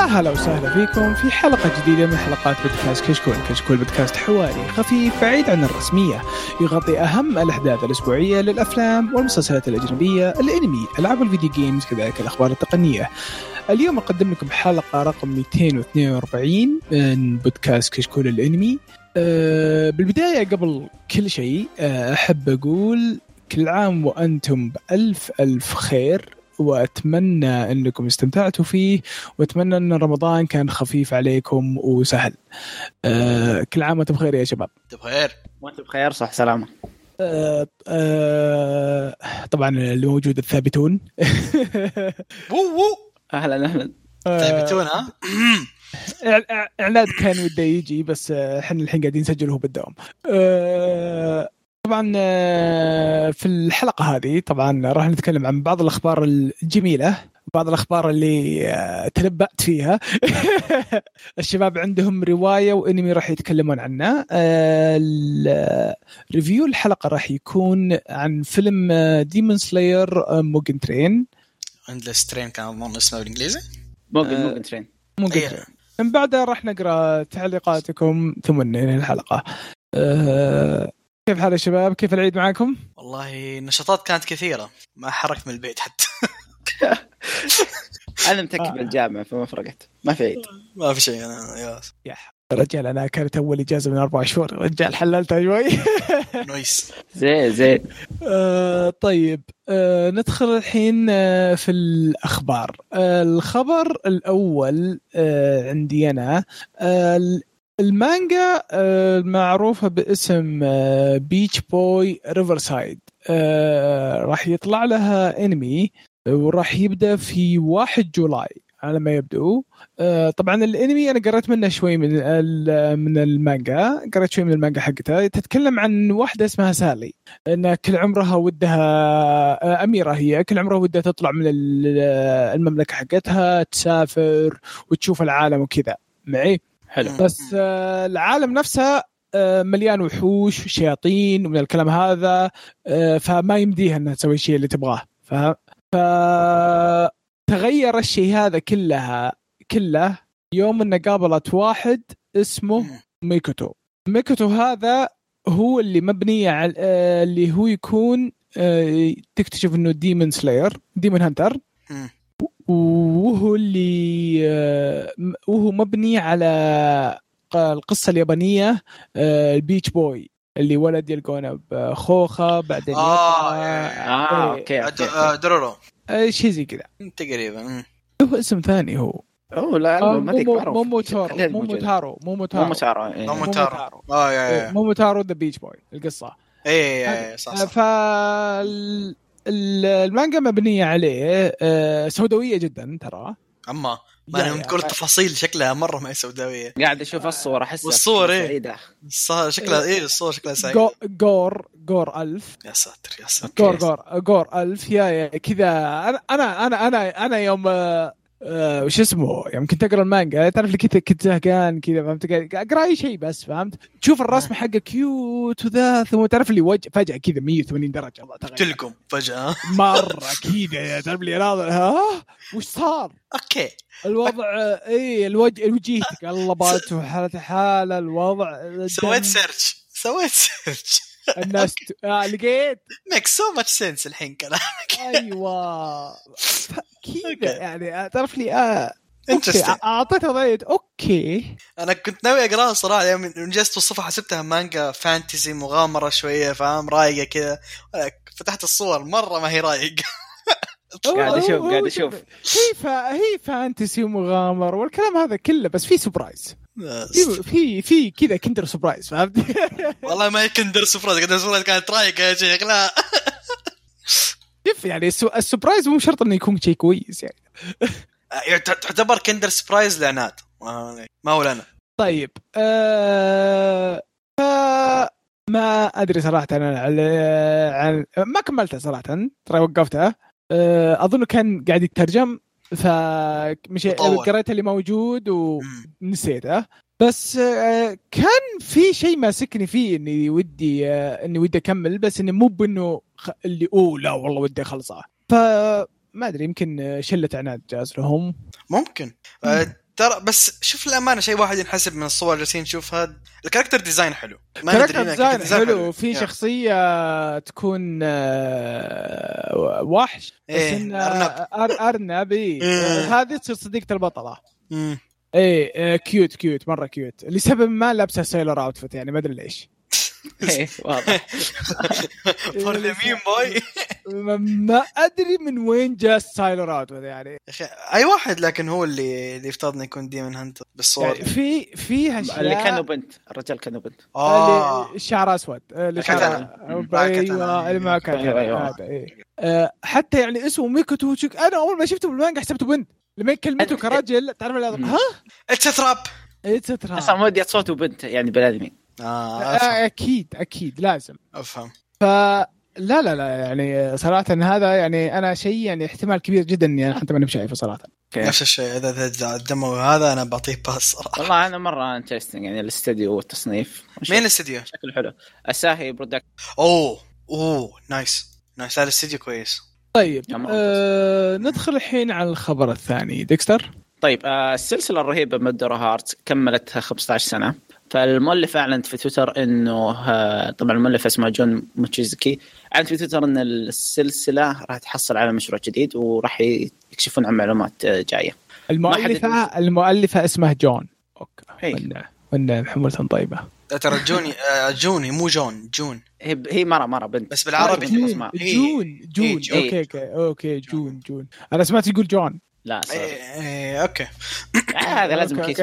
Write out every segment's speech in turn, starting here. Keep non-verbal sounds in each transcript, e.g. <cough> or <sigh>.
يا هلا وسهلا فيكم في حلقة جديدة من حلقات بودكاست كشكول. كشكول بودكاست حواري خفيف بعيد عن الرسمية يغطي أهم الأحداث الأسبوعية للأفلام والمسلسلات الأجنبية الأنمي ألعاب الفيديو جيمز كذلك الأخبار التقنية. اليوم أقدم لكم حلقة رقم 242 من بودكاست كشكول الأنمي. أه بالبداية قبل كل شيء أه أحب أقول كل عام وأنتم بألف ألف خير. وأتمنى أنكم استمتعتوا فيه وأتمنى أن رمضان كان خفيف عليكم وسهل. أه كل عام وأنتم بخير يا شباب. انت بخير وانت بخير صح سلامة أه أه طبعا اللي موجود الثابتون. أهلا أهلا ثابتون ها اعلاد كان وده يجي بس آه، إحنا الحين قاعدين نسجله بالدوام. أه طبعا آه، في الحلقة هذه طبعا راح نتكلم عن بعض الأخبار الجميلة بعض الأخبار اللي آه، تنبأت فيها. <laughs> الشباب عندهم رواية وأنمي راح يتكلمون عنه آه، review الحلقة راح يكون عن فيلم Demon Slayer Mugen Train Endless Train كان أظن اسمه بالإنجليزي. Mugen آه. Mugen Train Mugen. Train من بعدها راح نقرأ تعليقاتكم ثم ننهي الحلقة. آه، كيف حال يا شباب؟ كيف العيد معاكم؟ والله النشاطات كانت كثيرة. ما حركت من البيت حتى. <laughs> أنا متكب آه. الجامعة فما فرقت. ما في عيد. ما في شيء أنا يا. يا رجال أنا كانت أول إجازة من أربع شهور. رجال حللتها شوي. <laughs> نويس زين زين. آه طيب. آه ندخل الحين آه في الأخبار. آه الخبر الأول آه عندي أنا. آه المانجا آه المعروفة باسم Peach Boy Riverside آه راح يطلع لها انمي وراح يبدأ في 1 July على ما يبدو. آه، طبعا الانمي أنا قرأت منه شوي من من المانجا قرأت شوي من المانجا حقتها تتكلم عن واحدة اسمها سالي إن كل عمرها ودها آه، أميرة هي. كل عمرها ودها تطلع من ال- المملكة حقتها تسافر وتشوف العالم وكذا معي؟ حلو. بس آه، العالم نفسه آه، مليان وحوش وشياطين ومن الكلام هذا آه، فما يمديها إنها تسوي الشيء اللي تبغاه. ف فتغير الشيء هذا كلها كله يوم إنه قابلت واحد اسمه. ميكوتو. ميكوتو هذا هو اللي مبني على اللي هو يكون تكتشف إنه demon slayer demon hunter. وهو اللي آه، وهو مبني على القصة اليابانية آه، البيتش بوي اللي ولد يلقونه بخوخة بعدين آه، آه إيه، أوكي آه، درورو. آه، شيء زي كذا. تقريبا. هو اسم ثاني هو. اوه لا آه، ما ذيك مومو معروف. مومو تارو خليها مومو. تارو مومو تارو. مومو تارو إيه. مومو تارو. آه يا إيه، يا. مومو تارو ذا بيتش بوي القصة. اي يا صح صح. المانجا مبنية عليه آه، سوداوية جدا ترى. أما ما أنا. تقول التفاصيل شكلها مرة ما هي سوداوية. قاعد أشوف الصور أحس والصور، إيه. الص- شكلها إيه؟ الصور شكلها سعيد جو- gore gore ألف. يا ساتر يا ساتر. gore gore gore ألف. يا يا كذا. أنا أنا أنا أنا أنا يوم آه، آه، وش اسمه؟ يوم كنت أقرأ المانجا. تعرف اللي كنت كنت زهقان كذا فهمت؟ أقرأ أي شيء بس فهمت؟ تشوف الرسم حقه cute وذا ثم تعرف اللي وجه فجأة كذا 180 درجة. الله تغير تلقم فجأة. مرة كذا تعرف اللي ناظر ها؟ وش صار؟ okay. الوضع اي الوجه وجهتك. قلبت وحالة حالة الوضع. سويت search سويت search الناس ت... آه لقيت. make so much sense الحين كلامك. أيوه. كذا. يعني آه، تعرف لي آه okay interesting. اعطيتها ضيت okay. أنا كنت ناوي أقرأها صراحة يوم يوم جلست توصفها حسبتها مانجا fantasy مغامرة شوية فاهم؟ رايقة كذا. فتحت الصور مرة ما هي رايق <laughs> قاعد أشوف قاعد أشوف. هي فا... هي fantasy ومغامر والكلام هذا كله بس في surprise في في كذا Kinder Surprise فهمت؟ <laughs> والله ما هي Kinder Surprise Kinder Surprise كانت رايقه يا شيخ لا. شوف يعني ال surprise مو شرط إنه يكون شيء كويس يعني. يعت- تعتبر Kinder Surprise لعناد ما هو لنا طيب آه ف ما أدري صراحة أنا عن عن ما كملتها صراحة ترى وقفتها آه اظنه كان قاعد يترجم فمش. قريت اللي موجود. ونسيته بس آه كان في شيء ماسكني فيه إني ودي آه إني ودي أكمل بس إني مو بإنه اللي أوه لا والله ودي أخلصها. ف ما أدري يمكن شلة عناد جاز لهم. ممكن. آه، ترى بس شوف الامانه شيء واحد ينحسب من الصور اللي جالسين نشوفها ال character design حلو ما ندري character لكن design حلو في يا. شخصية تكون آه، وحش بس إيه، إن أرنب. أر- أرنب إيه. إيه. هذه تصير صديقة البطلة. إيه آه، cute cute مرة cute لسبب ما لابسة sailor outfit يعني ما أدري ليش إيه، <laughs> واضح. for the meme boy ما, ما أدري من وين جاء ال sailor outfit يعني. أي واحد لكن هو اللي اللي يفترض انه يكون demon hunter بالصور يعني في في اشياء اللي كانوا بنت الرجال كانوا بنت آه. اللي شعر اسود اللي كاتانا. شعر. أيوه اللي ما كان حتى يعني اسمه ميكوتو أنا أول ما شفته بالمانجا حسبته بنت. لما كلمته كرجل تعرف. ها؟ it's trap it's trap أصلا مودي صوته بنت يعني بالادمي آه أفهم. أكيد أكيد لازم. أفهم. ف لا لا لا يعني صراحة هذا يعني أنا شيء يعني احتمال كبير جدا يعني حتى ماني شايفه صراحة. okay. نفس الشيء إذا إذا الدمو هذا أنا بعطيه pass صراحة. والله أنا مرة interesting يعني الاستديو والتصنيف. مين الاستديو؟ شكله حلو. أساهي product أوه أوه nice nice هذا الاستديو كويس. طيب. آه ندخل الحين على الخبر الثاني. ديكستر؟ طيب آه السلسلة الرهيبة Pandora Hearts كملت 15 سنة. فالمؤلف أعلنت في تويتر إنه آه طبعا المؤلف اسمه جون موتشيزكي اعلن في تويتر إن السلسلة راح تحصل على مشروع جديد وراح يكشفون عن معلومات آه، جاية. المؤلفة المؤلفة اسمها جون. okay. إيه. والنعم حمولة طيبة. ترى جوني جوني مو جون جون. هي هي مره مرة بنت. بس بالعربي جون. جون اسمها. إيه. جون إيه، جون. okay okay okay جون. جون. أنا سمعت يقول جون. لا sorry إيه، okay. هذا لازم كيس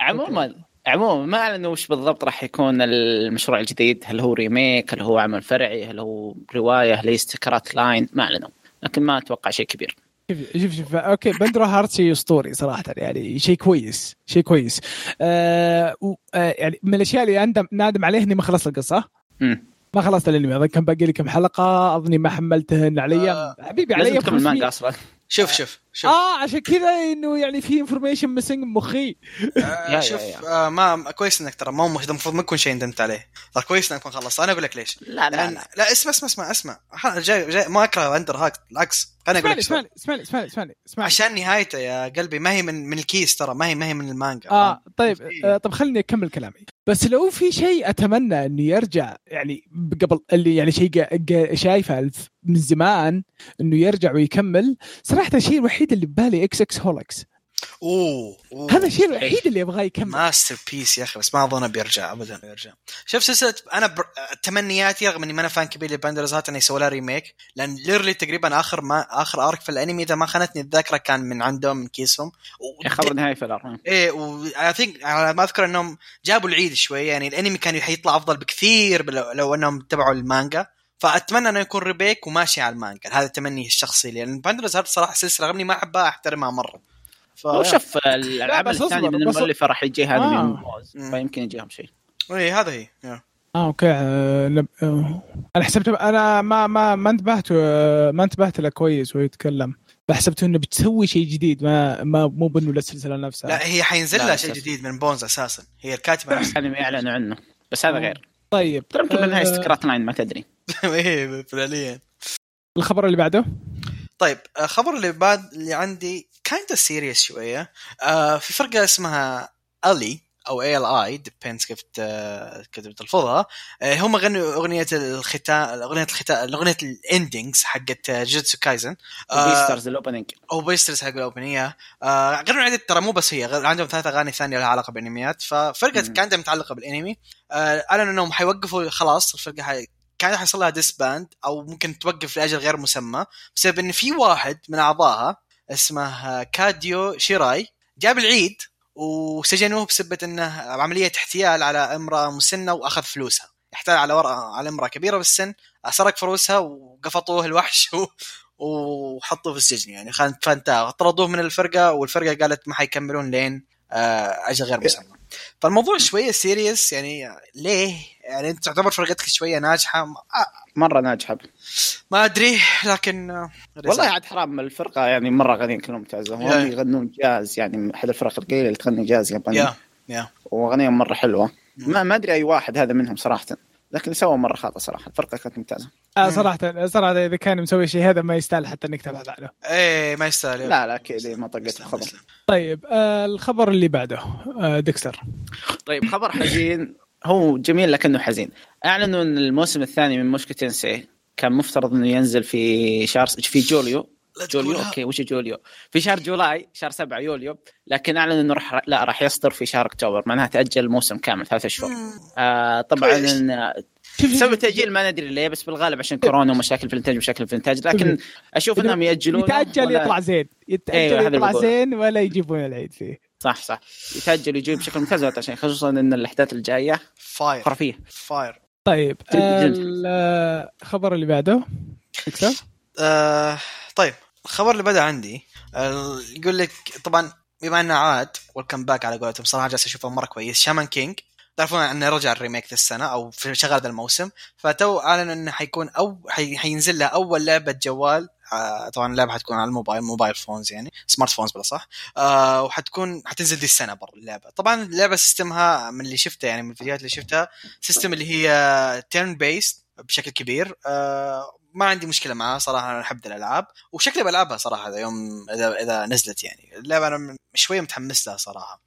عموما عموما ما اعلنوا وش بالضبط راح يكون المشروع الجديد. هل هو remake هل هو عمل فرعي؟ هل هو رواية؟ هل هي استكرات لاين ما أعلنوا. لكن ما أتوقع شيء كبير. شوف شوف شوف. okay Pandora Hearts شيء اسطوري صراحة يعني شيء كويس شيء كويس. آه آه يعني من الأشياء اللي أندم نادم عليه إني ما خلصت القصة. ما خلصت الأنمي. أظن كان باقي لي كم حلقة. أظني ما حملتهن علي. آه، حبيبي لازم علي تكمل المانجا أصلا. شوف شوف. شوف. آه عشان كذا إنه يعني في information missing مخي. آه، <laughs> شوف آه، ما كويس إنك ترى ما هو المفروض ما يكون شيء ندمت عليه. ترى كويس إنك ما خلصت. أنا أقول لك ليش. لا لا لأن لا. لا اسمع اسمع اسمع اسمع. جاي جاي ما أكره Pandora Hearts بالعكس. خليني أقول لك اسمعني. اسمعني اسمعني اسمعني اسمعني. عشان نهايته يا قلبي ما هي من من الكيس ترى ما هي ما هي من المانجا آه طيب. آه طب خليني أكمل كلامي. بس لو في شيء أتمنى إنه يرجع يعني قبل اللي يعني شيء جا- جا- شايفه من زمان إنه يرجع ويكمل صراحة الشيء الوحيد اللي ببالي xxxHolic. أوه, أوه. هذا الشيء الوحيد اللي ابغاه يكمل. masterpiece يا أخي بس ما أظن بيرجع ابدا بيرجع. شوف سلسله أنا بر... تمنياتي رغم إني ما أنا fan كبير ل Pandora Hearts إنه يسوي لها remake لأن ليرلي تقريبا آخر ما آخر arc في الأنمي إذا ما خانتني الذاكرة كان من عندهم من كيسهم. و... يا خبر نهايه في الأرض إيه I think على ما أذكر إنهم جابوا العيد شوي يعني الأنمي كان حيطلع أفضل بكثير لو, لو إنهم تبعوا المانجا. فأتمنى أنه يكون remake وماشي على المانجا هذا تمني الشخصي لي لأن Pandora Hearts صراحة سلسلة رغم اني ما أحبها أحترمها مرة ف... هو شوف العمل بس الثاني أصبر، من المؤلفه راح يجيها انمي آه. ممتاز مم. فيمكن يجيهم شيء إيه هذا هي. آه okay آه نب... آه. أنا حسبت أنا ما ما ما انتبهت آه، ما انتبهت له كويس وهو يتكلم بحسبته إنه بتسوي شيء جديد ما ما مو بانه السلسله نفسها لا هي حينزل لها شيء. جديد من بونز أساسا هي الكاتبة نفسها انمي اعلنوا عنه بس هذا آه. غير طيب ترى يمكن بالنهايه استكرات لاين ما تدري <laughs> إيه فعليا. الخبر اللي بعده؟ طيب آه، خبر اللي بعد اللي عندي kinda serious شوية. آه في فرقة اسمها الي أو A L I depends كيف ت- كيف تلفظها. آه هم غنوا أغنية الختام أغنية الختام أغنية ال endings حقت جوجوتسو كايزن بيسترز ال opening أو بيسترز حق ال opening آه غير عدد ترى مو بس هي عندهم ثلاث أغاني ثانية لها علاقة بالأنميات. ففرقة. كانت متعلقة بالأنمي. أعلنوا إنهم حيوقفوا خلاص الفرقة. كان حيصل لها disband أو ممكن توقف لأجل غير مسمى بسبب إن في واحد من أعضائها اسمه كاديو شيراي جاب العيد وسجنوه بسبب إنه عملية احتيال على امرأة مسنة وأخذ فلوسها. احتال على ورقة على امرأة كبيرة بالسن سرق فلوسها وقفطوه الوحش <laughs> و... وحطوه في السجن يعني. فانتهى. طردوه من الفرقة والفرقة قالت ما حيكملون لين آه، أجل غير مسمى. فالموضوع شوية serious يعني ليه؟ يعني انت تعتبر فرقتك شوية ناجحة. ما, آه، مرة ناجحة. ما أدري لكن آه، والله عاد حرام الفرقة يعني مرة غنيين كلهم ممتازه. هم يغنون جاز يعني احد الفرق القليله اللي تغني جاز ياباني. yeah yeah واغانيهم مرة حلوة. ما ما أدري أي واحد هذا منهم صراحة. لكن سوى مرة خاطئ صراحة. الفرقة كانت ممتازة. آه صراحة صراحة إذا كان مسوي شيء هذا ما يستاهل حتى إنك تبحث عنه. إيه ما يستاهل. لا لا أكيد. ما طقت الخبر. طيب آه الخبر اللي بعده آه ديكستر. طيب خبر حزين. هو جميل لكنه حزين. أعلنوا إن الموسم الثاني من موشكو تنسي كان مفترض إنه ينزل في شهر في جوليو. جوليو. okay وش جوليو؟ في شهر July شهر 7 يوليو لكن اعلن إنه راح لا راح يصدر في شهر أكتوبر معناها تأجل الموسم كامل ثلاثة شهور. آه طبعا سبب التاجيل ما ندري ليه بس بالغالب عشان كورونا ومشاكل في الإنتاج ومشاكل في الإنتاج لكن أشوف إنهم يأجلون يتأجل يطلع زين. يتاجل أيوة، يطلع. زين ولا يجيبون العيد فيه. صح صح. يتأجل يجي بشكل ممتاز عشان خصوصا ان الأحداث الجاية fire خرافية. fire طيب جد- جد. الخبر اللي بعده؟ آه طيب الخبر اللي بدا عندي آه يقول لك طبعا بما إنه عاد welcome back على قولتهم صراحة جالس أشوفه مرة كويس. شامان كينج تعرفون إنه رجع ال remake ذا السنة أو في شغال هذا الموسم. فتو أعلنوا إنه حيكون أو حي... حينزل له أول لعبة جوال آه طبعا اللعبة حتكون على ال mobile mobile phones يعني smartphones بلا صح. آه وحتكون حتنزل دي السنة برا اللعبة. طبعا اللعبة system ها من اللي شفته يعني من الفيديوهات اللي شفتها system اللي هي turn-based بشكل كبير. آه ما عندي مشكلة معاه صراحة أنا أحب الألعاب. وشكلي بلعبها صراحة إذا يوم إذا إذا نزلت يعني. اللعبة أنا شوية متحمس لها صراحة.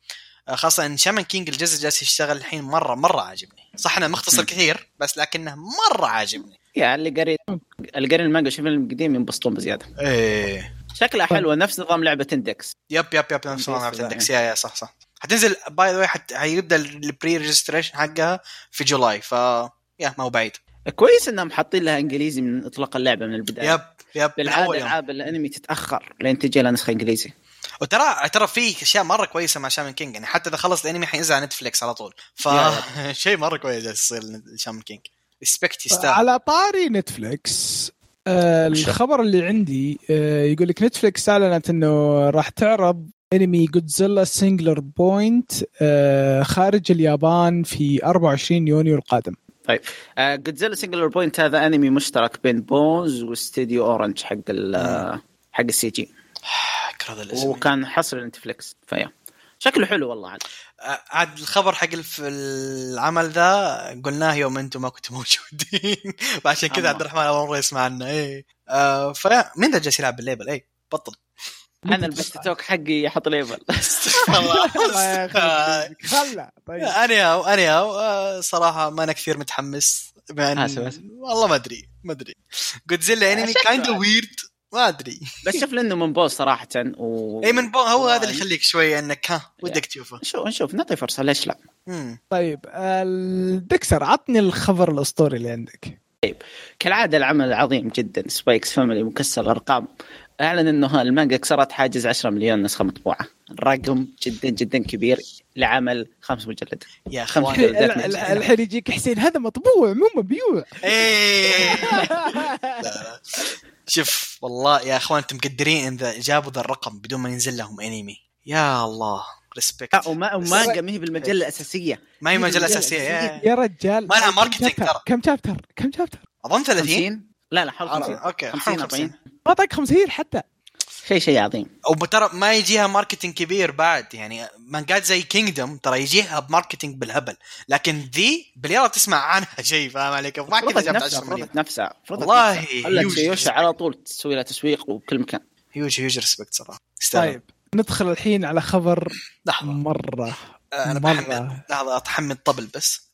آه، خاصة إن شامان كينج الجزء جالس يشتغل الحين مرة مرة عاجبني. صح انه مختصر. كثير بس لكنه مرة عاجبني. يا اللي قري اللي قري المانجا شوف القديم ينبسطون بزيادة. إيه. شكلها حلوة نفس نظام لعبة اندكس yep yep yep نفس كويس عندك يعني. yeah yeah صح صح. حتنزل by the way حيبدا ال pre registration حقها في July ف yeah ما هو بعيد. كويس إنهم حاطين لها إنجليزي من إطلاق اللعبة من البداية. yep yep بالعادة. العاب الأنمي تتأخر لين تجي لها نسخه إنجليزي. وترى ترى في أشياء مرة كويسة مع شامان كينج يعني حتى إذا خلص الأنمي حينزل على نتفليكس على طول. ف yeah <laughs> شيء مرة كويس يصير لشامان كينج respect يستاهل. على طاري نتفلكس آه الخبر اللي عندي آه يقول لك نتفلكس أعلنت إنه راح تعرض أنمي جودزيلا سينجلر بوينت آه خارج اليابان في 24 يونيو القادم. آه جودزيلا سنجلر بوينت هذا أنمي مشترك بين بونز واستديو اورنج حق ال آه، حق ال CG وكان حصري نتفلكس ف yeah. شكله حلو والله عاد. آه، عاد الخبر حق العمل ذا قلناه يوم أنتم ما كنتوا موجودين. <laughs> فعشان كذا. عبد الرحمن أول مرة يسمع عنه إيه. آه فلا مين ذا جالس يلعب بال label؟ إيه بطل. أنا ال push to talk حقي يحط label. <laughs> خله <laughs> طيب. anyhow anyhow صراحة ما أنا كثير متحمس. آسف. والله ما أدري ما أدري. جودزيلا انمي kinda عادي. weird ما أدري. بس شوف <laughs> لأنه من بونز صراحة و... إي من بو هو هذا اللي. يخليك شوية إنك ها ودك تشوفه. نشوف نشوف نعطي فرصة ليش لا؟ مم. طيب الدكسر عطني الخبر الأسطوري اللي عندك. كالعادة العمل العظيم جدا سبايكس فاميلي مكسر الأرقام. أعلن إنه المانجا كسرت حاجز 10 مليون نسخة مطبوعة. رقم جدا جدا كبير لعمل خمس مجلد يا خمس أخوان. مجلدات الحين- يجيك حسين هذا مطبوع مو مبيوع. إيه. <laughs> لا لا. شوف والله يا أخوان أنتم مقدرين اذا جابوا ذا الرقم بدون ما ينزل لهم أنمي. يا الله respect وما ومانجا ما هي بالمجلة الأساسية. ما هي مجلة أساسية. يا- يا رجال ما لها chapter؟ ترى. كم chapter؟ كم chapter؟ أظن 30 50 لا لا حول 50 okay 50 50 40 ما طاق 50 حتى. شيء شيء عظيم. أو ترى ما يجيها marketing كبير بعد يعني مانجات زي كينجدوم ترى يجيها ب marketing بالهبل لكن ذي باليلا تسمع عنها <laughs> شيء فاهم علي كيف ما كذا جابت نفسها 10 مليون. فرضت نفسها والله respect. على طول تسوي لها تسويق وبكل مكان. huge huge respect صراحة. طيب ندخل الحين على خبر لحظة. مرة آه، أنا مرة. بحمل لحظة اتحمل طبل بس.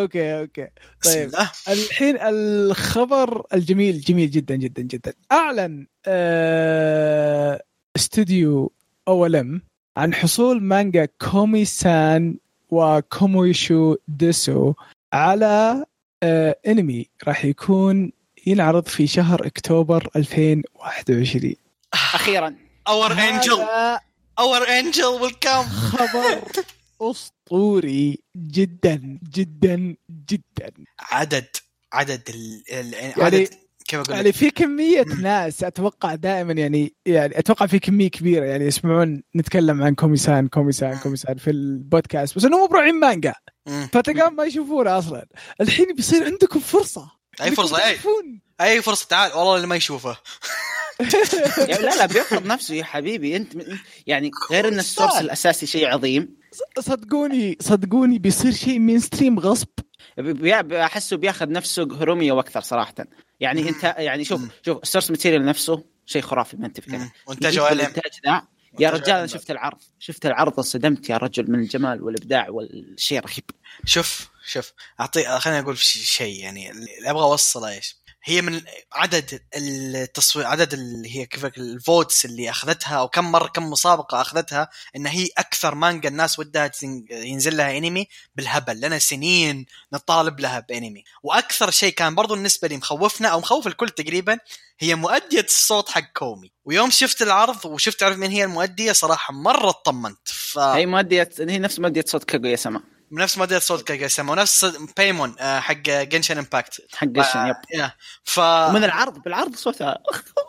okay okay. طيب. الحين الخبر الجميل جميل جدا جدا جدا. أعلن آه، استوديو OLM عن حصول مانجا كومي سان وكوميوشو ديسو على آه، انمي راح يكون ينعرض في شهر أكتوبر 2021 أخيرا. our angel our angel will come خبر <laughs> أسطوري. جدا جدا جدا. عدد عدد ال... ال... يعني- عدد كيف أقول يعني؟ في كمية مم. ناس أتوقع دائما يعني يعني أتوقع في كمية كبيرة يعني يسمعون نتكلم عن كوميسان كوميسان. كوميسان في البودكاست. بس إنهم مو براعين مانجا. فتلقاهم ما يشوفونه أصلا. الحين بيصير عندكم فرصة. أي فرصة أي. أي فرصة تعال. والله اللي ما يشوفه. يعني لا لا <laughs> بيفرض نفسه يا حبيبي. أنت يعني غير إن ال source الأساسي شيء عظيم. صدقوني صدقوني بيصير شيء mainstream غصب بحسه بياخذ نفسه هوريميا وأكثر صراحة. يعني أنت يعني شوف شوف ال source material نفسه شيء خرافي ما أنت فكره. الانتاج ذا. يا رجال أنا. شفت العرض شفت العرض انصدمت يا رجل من الجمال والإبداع والشيء رهيب شوف شوف أعطي خليني أقول شيء يعني اللي أبغى أوصله إيش؟ هي من عدد التصويت عدد اللي هي كيف ال votes اللي أخذتها أو كم مرة كم مسابقة أخذتها إن هي أكثر مانجا الناس ودها ينزل لها انمي بالهبل لنا سنين نطالب لها بانمي. وأكثر شيء كان برضو النسبة لي مخوفنا أو مخوف الكل تقريبا هي مؤدية الصوت حق كومي. ويوم شفت العرض وشفت عرف من هي المؤدية صراحة مرة اطمنت. ف... هي مؤدية هي نفس مؤدية صوت كاغويا سما نفس مؤدية صوت كاغويا سما ونفس بايمون آه، حق جنشن امباكت حق جنشن yup. يا ف ومن العرض بالعرض صوتها.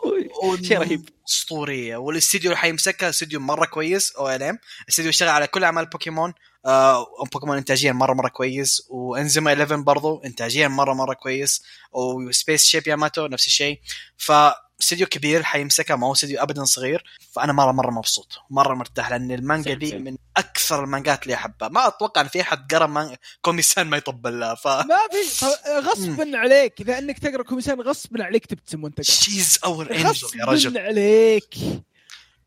<laughs> شيء رهيب. اسطوريه والاستديو اللي حيمسكها استديو مرة كويس OLM استديو اشتغل على كل أعمال بوكيمون آه بوكيمون انتاجيا مرة مرة كويس. وإينازوما 11 برضو انتاجيا مرة مرة كويس. وسبيس شيب ياماتو نفس الشيء. ف استديو كبير حيمسكها ما هو استديو ابدا صغير فأنا مره مرة مبسوط مرة مرتاح لأن المانجا دي. من أكثر المانجات اللي أحبها. ما أتوقع إن في أحد قرأ. كوميسان ما يطبل لها ف ما في غصبا عليك. إذا إنك تقرأ كوميسان غصبا عليك تبتسم وانت تقرأ. she's our angel يا رجل. غصبا عليك.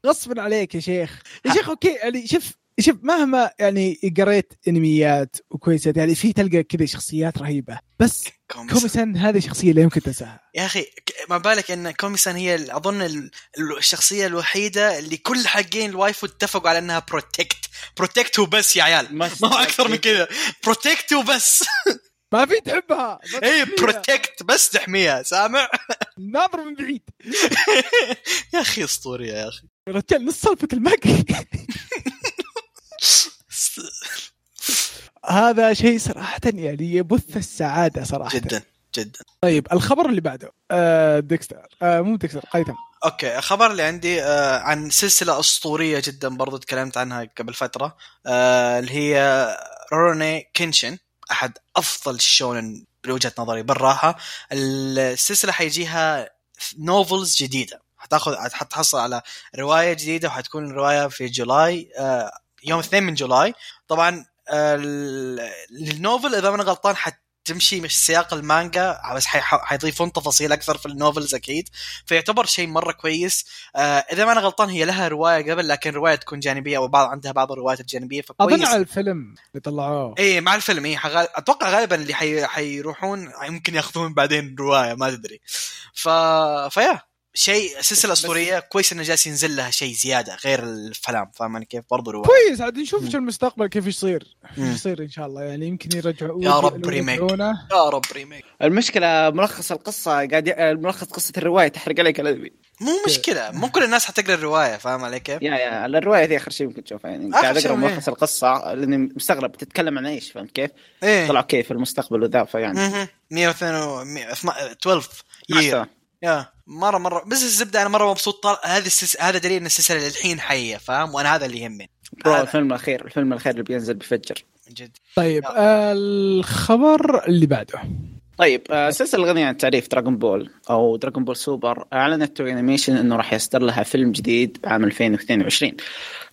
غصبا عليك يا شيخ. يا شيخ okay يعني شوف شوف مهما يعني قريت انميات وكويسات يعني في تلقى كذا شخصيات رهيبة. بس كوميسان. كوميسان هذه الشخصيه اللي يمكن تنساها. يا أخي ما بالك إن كوميسان هي أظن ال- ال- الشخصية الوحيدة اللي كل حقين ال waifu اتفقوا على إنها protect protect وبس يا عيال. ما هو أكثر من كذا. protect وبس. ما في تحبها. اي. protect بس تحميها. سامع؟ ناظر من بعيد. <laughs> يا أخي أسطورية يا أخي. يا رجال نص سالفة الماك. <laughs> هذا شيء صراحة يعني يبث السعادة صراحة. جدا جدا. طيب الخبر اللي بعده. آه ديكستر. آه مو ديكستر قيثم okay الخبر اللي عندي آه عن سلسلة أسطورية جدا برضو تكلمت عنها قبل فترة آه اللي هي روروني كينشن أحد أفضل الشونن بوجهة نظري بالراحة. السلسلة حيجيها novels جديدة. حتاخذ حتحصل على رواية جديدة وحتكون الروايه في July آه يوم 2 من July. طبعا آه ال- ال novel إذا أنا غلطان حتمشي مع سياق المانجا بس حيضيفون تفاصيل أكثر في ال novels أكيد. فيعتبر شيء مرة كويس. آه إذا ما أنا غلطان هي لها رواية قبل لكن رواية تكون جانبية أو بعض عندها بعض الروايات الجانبية فكويس. اظن على الفيلم اللي طلعوه. إيه مع الفيلم حغال... أتوقع غالبا اللي حي... حيروحون يمكن ياخذون بعدين رواية ما تدري. ف فيا. شيء سلسلة أسطورية كويس إنه جالس ينزل لها شيء زيادة غير الفلام فاهمني كيف برضو رواية كويس عاد نشوف. إيش المستقبل كيف يصير كيف. يصير إن شاء الله يعني يمكن يرجعوا يا رب ريميك. يا رب ريميك المشكلة ملخص القصة قاعد. ملخص قصة الرواية تحرق عليك الانمي مو مشكلة مو كل الناس حتقرأ الرواية فاهم علي كيف؟ يا يا الرواية ذي آخر شيء ممكن تشوفها يعني آخر قاعد شيء أقرأ إيه. ملخص القصة لأني مستغرب تتكلم عن إيش فهمت كيف؟ إيه طلعوا كيف المستقبل وذا فيعني مهم. 102 12 ما يير. يا مره مره بس الزبدة أنا مرة مبسوط. طال... هذه السلس... هذا دليل إن السلسلة للحين حية فاهم؟ وأنا هذا اللي يهمني. برو هذا. الفيلم الاخير الفيلم الأخير اللي بينزل بيفجر جد. طيب آه الخبر اللي بعده. طيب آه، السلسله الغنية عن التعريف دراغون بول أو دراغون بول سوبر أعلنت توي انيميشن إنه راح يصدر لها فيلم جديد عام 2022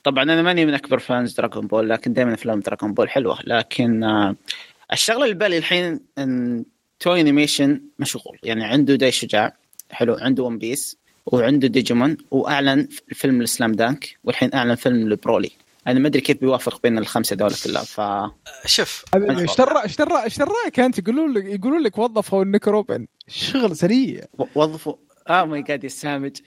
طبعا أنا ماني من أكبر fans دراغون بول لكن دائما أفلام دراغون بول حلوة. لكن آه، الشغلة اللي بالي الحين إن توي انيميشن مشغول. يعني عنده داي شجاع حلو عنده ون بيس وعنده ديجيمون وأعلن فيلم سلام دانك والحين أعلن فيلم لبرولي أنا ما أدري كيف بيوافق بين الخمسة دول كلها ف شوف. إيش ترى إيش ترى إيش تراك أنت؟ يقولون لك يقولون لك وظفوا النيكو روبن. شغل سريع. وظفوا oh my god يا سامج. <laughs>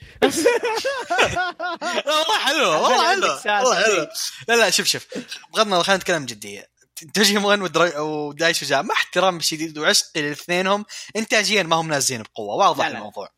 والله حلو والله حلو والله حلو. لا لا شوف شوف. بغض النظر خلينا نتكلم جدية. ديجيمون ودرا... وداي شجاع مع احترام شديد وعشقي لاثنينهم انتاجيا ما هم نازلين بقوة. واضح لا لا. الموضوع.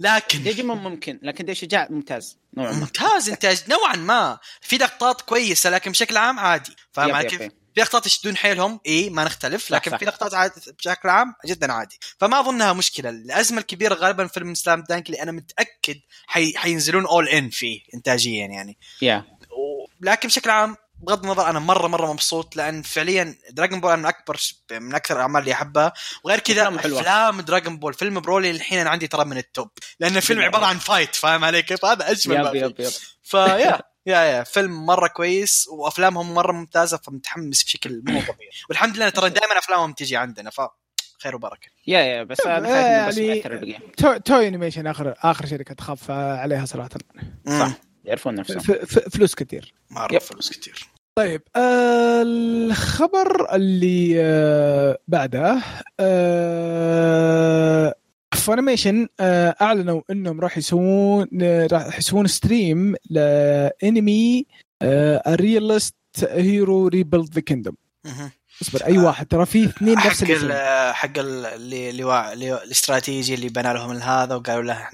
لكن ديجيمون ممكن لكن داي شجاع ممتاز نوعا ما. ممتاز انتاج نوعا ما. في لقطات كويسة لكن بشكل عام عادي. فاهم علي كيف؟ في لقطات يشدون حيلهم إي ما نختلف لكن صح. في لقطات عاد بشكل عام جدا عادي. فما أظنها مشكلة. الأزمة الكبيرة غالبا فيلم سلام دانك اللي أنا متأكد حي... حينزلون اول ان فيه انتاجيا يعني. يا و- لكن بشكل عام بغض النظر أنا مره مرة مبسوط لأن فعليا دراجون بول أنا من اكبر من أكثر الأعمال اللي أحبها. وغير كذا. أفلام دراجون بول فيلم برولي الحين أنا عندي ترى من ال top لأن الفيلم عبارة عن fight فاهم علي كيف؟ هذا أجمل ما yup فيه. yup yup. فيا يا يا فيلم مرة كويس وأفلامهم مرة ممتازة فمتحمس بشكل مو <laughs> طبيعي. والحمد لله ترى دائما أفلامهم تجي عندنا ف خير وبركة. يا يا بس أنا بس يعني- تو- توي انيميشن اخر آخر شركه تخاف عليها صراحة. صح. يعرفون نفسهم. ف- ف- فلوس كثير مره yup. فلوس كثير طيب آه الخبر اللي آه بعده آه فانيميشن آه أعلنوا إنهم راح يسوون آه، راح يسوون stream لأنمي آه Realist Hero Rebuilt the Kingdom. اصبر أي واحد؟ ترى في اثنين نفس حق ال حق ال- اللي اللي الاستراتيجي اللي بنى لهم هذا وقالوا له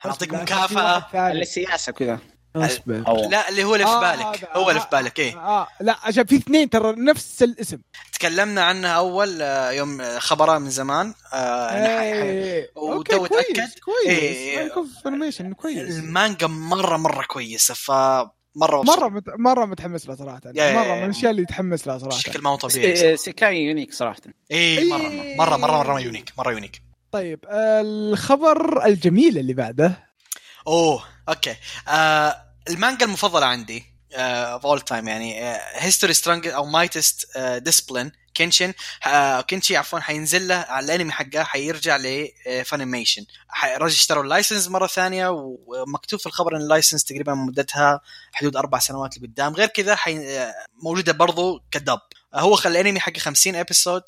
حنعطيك مكافأة. السياسة كذا لا اللي هو اللي في آه، بالك. هذا. هو اللي آه، في بالك إيه. آه لا عشان في اثنين ترى نفس الاسم. تكلمنا عنها أول آه، يوم آه، خبرها من زمان. آه، يعني إيه. وتو أوكي، كويس، إيه. انيميشن كويس. المانجا مرة مرة كويسة فمره مرة مت... مرة متحمس لها صراحة. يا- مرة. من الأشياء اللي يتحمس لها صراحة. بشكل ما هو طبيعي. إيه،. سيكاي unique صراحة. إيه مرة مرة مرة مره unique مرة unique طيب الخبر الجميل اللي بعده. أوه okay. آه المانجا المفضلة عندي of all time يعني History's Strongest أو Mightiest Disciple Kenichi آه Kenichi عفوا حينزل له على الأنمي حقه حيرجع ل Funimation رجع اشتروا ال license مرة ثانية ومكتوب في الخبر إن ال license تقريبا مدتها حدود أربع سنوات لقدام. غير كذا حي... آه، موجودة برضو كدب. آه، هو خلى الأنمي حقه 50 episode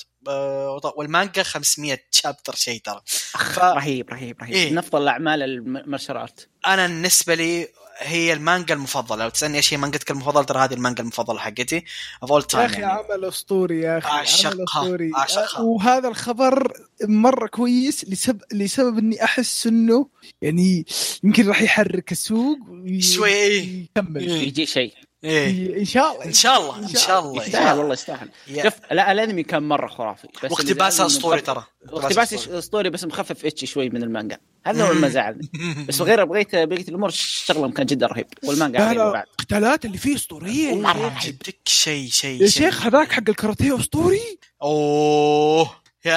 والمانجا 500 chapter شيء ترى ف... رهيب رهيب رهيب إيه. من افضل الأعمال ال martial art أنا بالنسبة لي هي المانجا المفضلة لو تسألني إيش هي مانجتك المفضلة ترى هذه المانجا المفضلة حقتي of all يا time أخي يعني. عمل أسطوري يا أخي أعشقها، عمل أسطوري أعشقها. أه، وهذا الخبر مرة كويس لسبب لسبب إني أحس إنه يعني يمكن راح يحرك السوق وي- شوي إيه. يكمل. يجي شيء إيه. إن شاء الله إن شاء الله إن شاء الله. يستاهل والله يستاهل. شوف لا الأنمي كان مرة خرافي بس زعلني أسطوري ترى اقتباس أسطوري بس مخفف إتشي شوي من المانجا. هذا هو اللي ما زعلني. <laughs> بس غير بغيت بقيه الأمور شغلهم كان جدا رهيب. والمانجا عظيمة بعد. القتالات اللي فيه أسطورية مره. جدك شيء شيء يا. شيخ هذاك حق الكاراتيه أسطوري؟ أوه. يا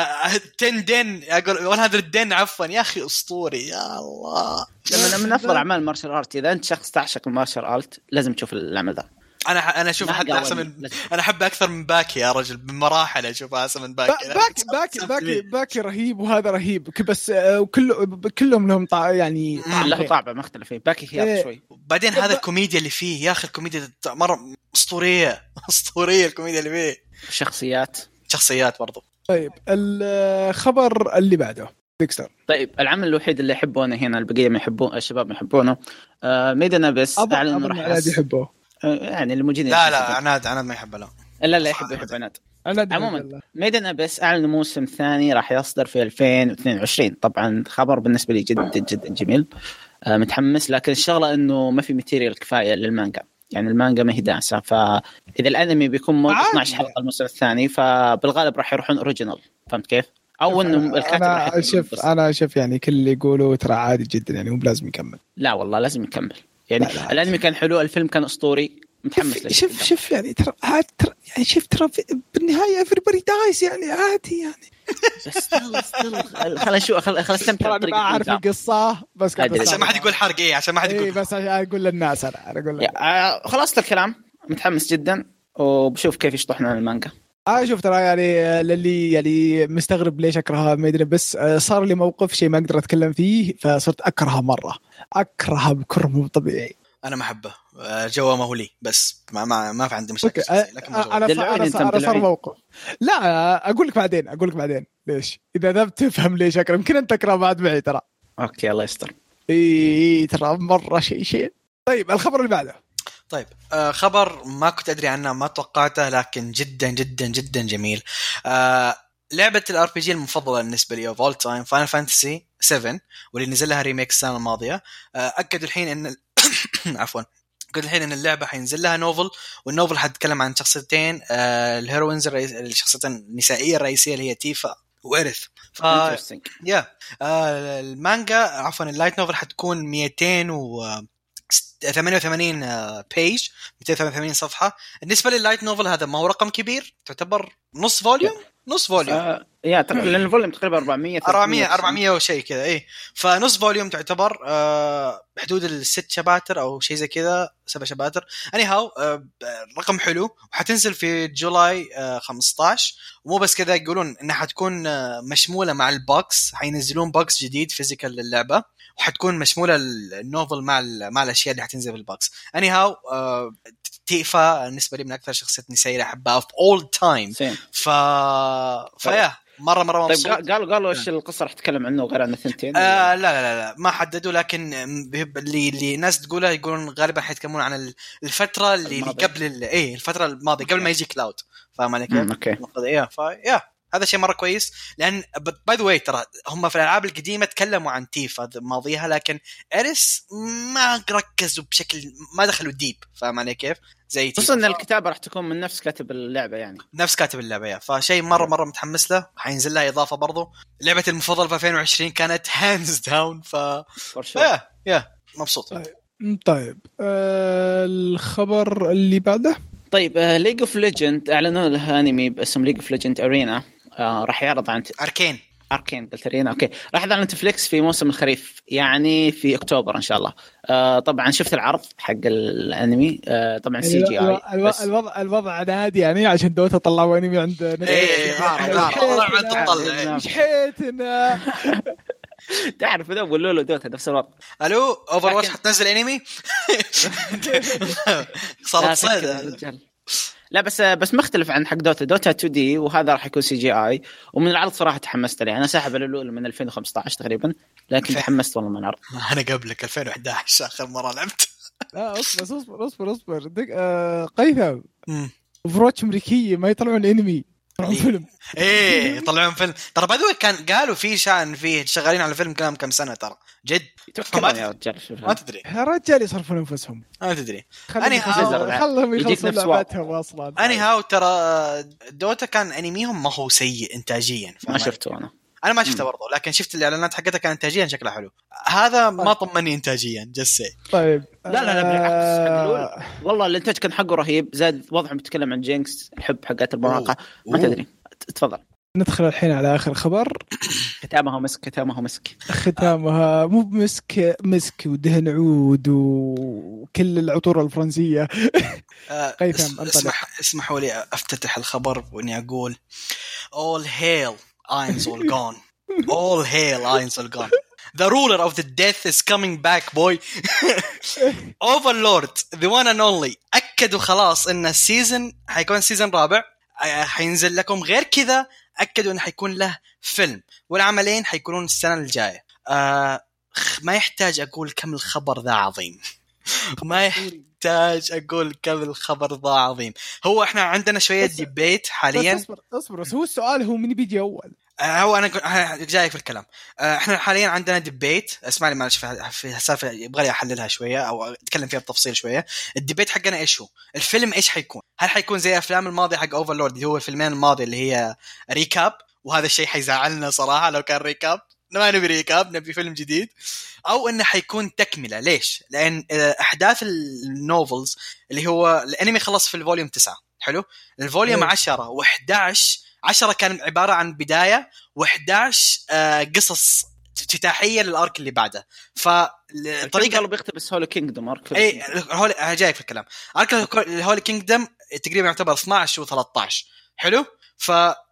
10 دين أقول 100 دين عفوا. يا أخي أسطوري يا الله. من, من أفضل أعمال ال martial art إذا أنت شخص تعشق ال martial art لازم تشوف العمل ذا. أنا أنا أشوف حتى. أحسن من. أنا أحب أكثر من باكي يا رجل بمراحل اشوفها أحسن من باكي. با- باكي باكي <laughs> باكي باكي رهيب وهذا رهيب. بس آه، وكله كلهم لهم طع يعني له. طابع مختلف. باكي إيه. خيار شوي. بعدين هذا الكوميديا اللي فيه يا أخي الكوميديا مرة أسطورية. <laughs> أسطورية الكوميديا اللي فيه. الشخصيات شخصيات برضو. طيب الخبر اللي بعده. ديكستر. طيب العمل الوحيد اللي أنا هنا البقيه ما يحبون الشباب ما يحبونه آه Made in Abyss أعلن انه راح عناد يحبه. آه، يعني الموجودين لا لا عناد عناد ما يحب لا. لا لا يحب يحب عناد. عموماً. يحبه. Made in Abyss أعلن موسم ثاني راح يصدر في 2022 طبعا خبر بالنسبة لي جدا جدا جميل. آه متحمس لكن الشغلة إنه ما في material كفاية للمانجا. يعني المانجا ما هي داعسة فإذا الأنمي بيكون موجود عادي. 12 حلقة الموسم الثاني فبالغالب راح يروحون original فهمت كيف؟ أو انه الكاتب أنا شوف. أنا شوف يعني كل اللي يقولوا ترى عادي جدا يعني مو بلازم يكمل لا والله لازم يكمل يعني لا، لا. الأنمي كان حلو الفيلم كان أسطوري متحمس شوف للشيء شوف. شوف يعني ترى عاد ترى يعني شوف ترى بالنهاية everybody dies يعني عادي يعني بس still still خل نشوف خل خل استمتع أنا ما أعرف. القصة بس قاعد. عشان. ما حد يقول حرق إيه عشان ما حد اي يقول بس عشان أقول للناس أنا أنا أقول آه، خلصت الكلام متحمس جدا وبشوف كيف يشطحنا المانجا أنا شوف ترى يعني آه، للي يعني مستغرب ليش أكرهها ما أدري بس آه، صار لي موقف شيء ما أقدر أتكلم فيه فصرت أكرهها مرة أكرهها بكره مو طبيعي أنا ما أحبه. آه، جوا ما هو لي. بس ما ما, ما في عندي مشاكل سياسية، لكن ما. أنا أنا صار- أنا صار مدلعين. موقف. لا أقول لك بعدين أقول لك بعدين. ليش؟ إذا ذا بتفهم ليش اكره يمكن أنت تكره بعد معي ترى. okay الله يستر. اي ترى مرة شيء شيء. طيب الخبر اللي بعده. طيب آه خبر ما كنت أدري عنه ما توقعته لكن جدا جدا جدا جميل. آه لعبة ال RPG المفضلة بالنسبة لي of all time Final Fantasy 7 واللي نزل لها remake السنة الماضية. آه اكدوا الحين إن <coughs> عفوا اكدوا الحين إن اللعبة حينزل لها novel وال novel حتتكلم عن شخصيتين آه ال heroines الشخصيتين النسائية الرئيسية اللي هي تيفا وأيرث ف. yeah المانجا عفوا ال light novel حتكون 200 و 88 آه، page 288 صفحة. بالنسبة لل light novel هذا ما هو رقم كبير تعتبر نص volume؟ نص volume. آه يا تق- لأن ال volume تقريبا 400 400 400 وشيء كذا اي فنص volume تعتبر آه بحدود الست chapters أو شيء زي كذا سبع chapters. anyhow آه رقم حلو. وحتنزل في July آه 15 ومو بس كذا يقولون إنها حتكون آه مشمولة مع ال box. حينزلون box جديد physical للعبة. وحتكون مشمولة ال novel مع مع الأشياء اللي حتنزل في ال box. anyhow آه تيفا بالنسبة لي من أكثر شخصيات نسائيه أحبها of all time ف ف yeah مره مرة طيب مبسوط. قال- قالوا قالوا إيش القصة راح تتكلم عنه غير عن الثنتين؟ آه لا لا لا ما حددوا لكن اللي اللي ناس تقولها يقولون غالبا حيتكلمون عن ال- الفترة اللي, اللي. قبل إيه الفترة الماضية قبل ما يجي كلاود فاهم علي كيف؟ okay. yeah. ف yeah هذا شيء مرة كويس. لأن by the way ترى هم في الألعاب القديمة تكلموا عن تيفا ماضيها لكن اريس ما ركزوا بشكل ما دخلوا deep فاهم علي كيف؟ زي خصوصا إن. الكتابة راح تكون من نفس كاتب اللعبة يعني. نفس كاتب اللعبة yeah. فشيء مرة مرة متحمس له. حينزل لها إضافة برضو. لعبتي المفضلة في 2020 كانت hands down ف yeah yeah. مبسوط. طيب. آه الخبر اللي بعده؟ طيب League of Legends أعلنوا له أنمي باسم League of Legends ارينا راح يعرض عن أركين. أركين قلت ارينا okay. راح يعرض على نتفليكس في موسم الخريف يعني في أكتوبر إن شاء الله. آه طبعا شفت العرض حق الأنمي آه طبعا CGI الوضع الوضع نادي يعني عشان دوتا طلعوا أنمي عند إيه، غارة، تطلع، إيه. مش حيتنا <laughs> تعرف ذا ولولو دوتا نفس الوضع. ألو Overwatch حتنزل أنمي؟ <laughs> صارت صيد. لا بس بس مختلف عن حق دوتا. دوتا 2 دي وهذا راح يكون سي جي اي ومن العرض صراحة تحمست له أنا ساحب الأولى من 2015 تقريبا لكن؟ تحمست والله من العرض. <laughs> أنا قبلك 2011 آخر مرة لعبت. <laughs> لا أصبر أصبر أصبر أصبر. دق... آه قيثم. أمريكية ما يطلعون انمي يطلعون إيه. فيلم. إيه يطلعون فيلم. ترى باي كان قالوا في شان فيه شغالين على فيلم كلام كم سنة ترى. جد. توكلوا يا رجال شوف. ما تدري. يا رجال يصرفون أنفسهم. ما تدري. خلهم any يخلصون how- خلهم يخلصون لعبتهم أصلا. anyhow ترى دوتا كان أنميهم ما هو سيء انتاجيا ما؟ شفته أنا. أنا ما شفته برضه لكن شفت الإعلانات حقتها كان انتاجيا شكلها حلو. هذا ما طمني انتاجيا جسي طيب. لا لا لا بالعكس آه،. والله الإنتاج كان حقه رهيب زاد وضعهم بيتكلم عن جينكس الحب حقات المواقع ما. تدري. تفضل. ندخل الحين على آخر خبر. <coughs> ختامها مسك ختامها مسك. ختامها مو بمسك مسك ودهن عود وكل العطور الفرنسية. <laughs> آه، قيثم،. اسمح اسمحوا لي أفتتح الخبر وإني أقول. All hail Einzolgon all hail Einzolgon the ruler of the death is coming back boy. <laughs> Overlord the one and only. اكدوا خلاص إن السيزون حيكون سيزون رابع. حينزل لكم غير كذا. اكدوا إنه حيكون له فيلم. والعملين حيكونون السنة الجاية. آه ما يحتاج أقول كم الخبر ذا عظيم. <laughs> ما يحتاج أقول كم الخبر ذا عظيم. هو إحنا عندنا شوية بس- debate بس حاليا. اصبر اصبر بس هو السؤال هو من بيجي أول؟ آه، هو أنا جايك في الكلام. آه، إحنا حاليا عندنا debate اسمع لي معلش في في سالفه يبغى لي أحللها شوية أو أتكلم فيها بتفصيل شوية. ال debate حقنا إيش هو؟ الفيلم إيش حيكون؟ هل حيكون زي أفلام الماضي حق Overlord اللي هو الفيلمين الماضي اللي هي recap وهذا الشيء حيزعلنا صراحة لو كان recap ما نبي recap نبي فيلم جديد. أو إنه حيكون تكملة. ليش؟ لأن آه، أحداث ال novels اللي هو الأنمي خلص في ال volume 9 حلو؟ ال volume إيه. 10 و11 10 كان عبارة عن بداية و11 آه قصص افتتاحية لل arc اللي بعده. الطريقة فالطريقة قالوا بيقتبس Holy Kingdom arc اي Holy جايك في الكلام. arc ال Holy Kingdom تقريبا يعتبر 12 و13 حلو؟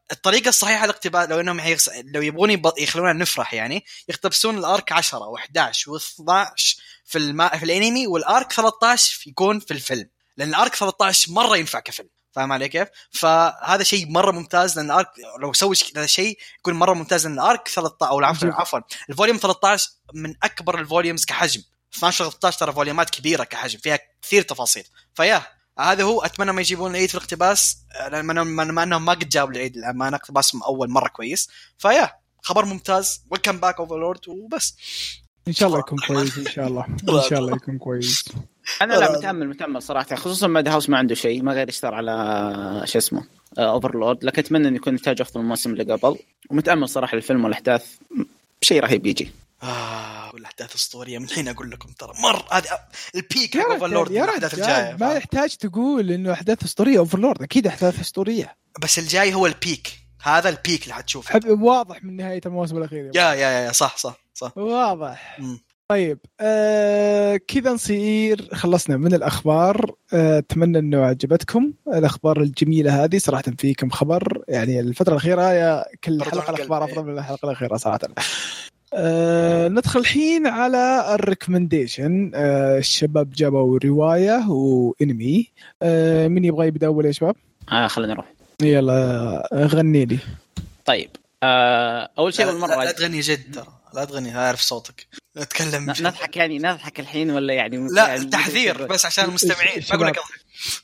فالطريقة الصحيحة للاقتباس لو إنهم هيغس... لو يبغون يب... يخلونا نفرح يعني يقتبسون ال arc 10 و11 و12 في الما... في الأنمي وال arc 13 يكون في الفيلم. لأن ال arc 13 مرة ينفع كفيلم. فاهم علي كيف؟ فهذا شيء مرة ممتاز لأن ال arc لو سوي هذا الشيء يكون مرة ممتاز لأن ال arc 13 أو العفو. عفوا. ال volume 13 من أكبر ال volumes كحجم. 12 13 ترى volume ات كبيرة كحجم فيها كثير تفاصيل. ف yeah هذا هو أتمنى ما يجيبون العيد في الاقتباس لأن ما ما إنهم ما قد جابوا العيد للامانه اقتباسهم أول مرة كويس. ف yeah خبر ممتاز. Welcome back Overlord وبس. إن شاء الله يكون كويس إن شاء الله. <laughs> إن شاء الله يكون كويس. أنا لا <laughs> متأمل متأمل صراحة. خصوصا Madhouse ما عنده شيء ما قاعد يشتغل على شو اسمه Overlord لكن أتمنى إنه يكون إنتاج أفضل من الموسم اللي قبل ومتأمل صراحة الفيلم والأحداث. شيء رهيب يجي. آه كلها احداث اسطوريه من الحين أقول لكم ترى. مر هذه ال peak حق Overlord الأحداث الجاية ما؟ يحتاج تقول إنه أحداث أسطورية. Overlord أكيد أحداث أسطورية. بس الجاي هو ال peak هذا ال peak اللي حتشوفه. واضح من نهاية الموسم الأخير yeah yeah yeah صح صح صح. واضح. مم. طيب آه كذا نصير. خلصنا من الأخبار. آه، أتمنى إنه عجبتكم الأخبار الجميلة هذه. صراحة في كم خبر. يعني الفترة الأخيرة yeah كل حلقة الأخبار أفضل من الحلقة الأخيرة صراحة. آه ندخل الحين على ال recommendation. آه الشباب جابوا رواية وانمي. آه مين يبغى يبدأ أول يا شباب؟ آه خلينا نروح يلا غني لي. طيب آه أول شيء لا, أول لا, مره لا تغني جد ترى. لا تغني أعرف صوتك. اتكلم ن- جد. نضحك يعني نضحك الحين ولا يعني لا يعني تحذير بس عشان المستمعين. ما أقول لك.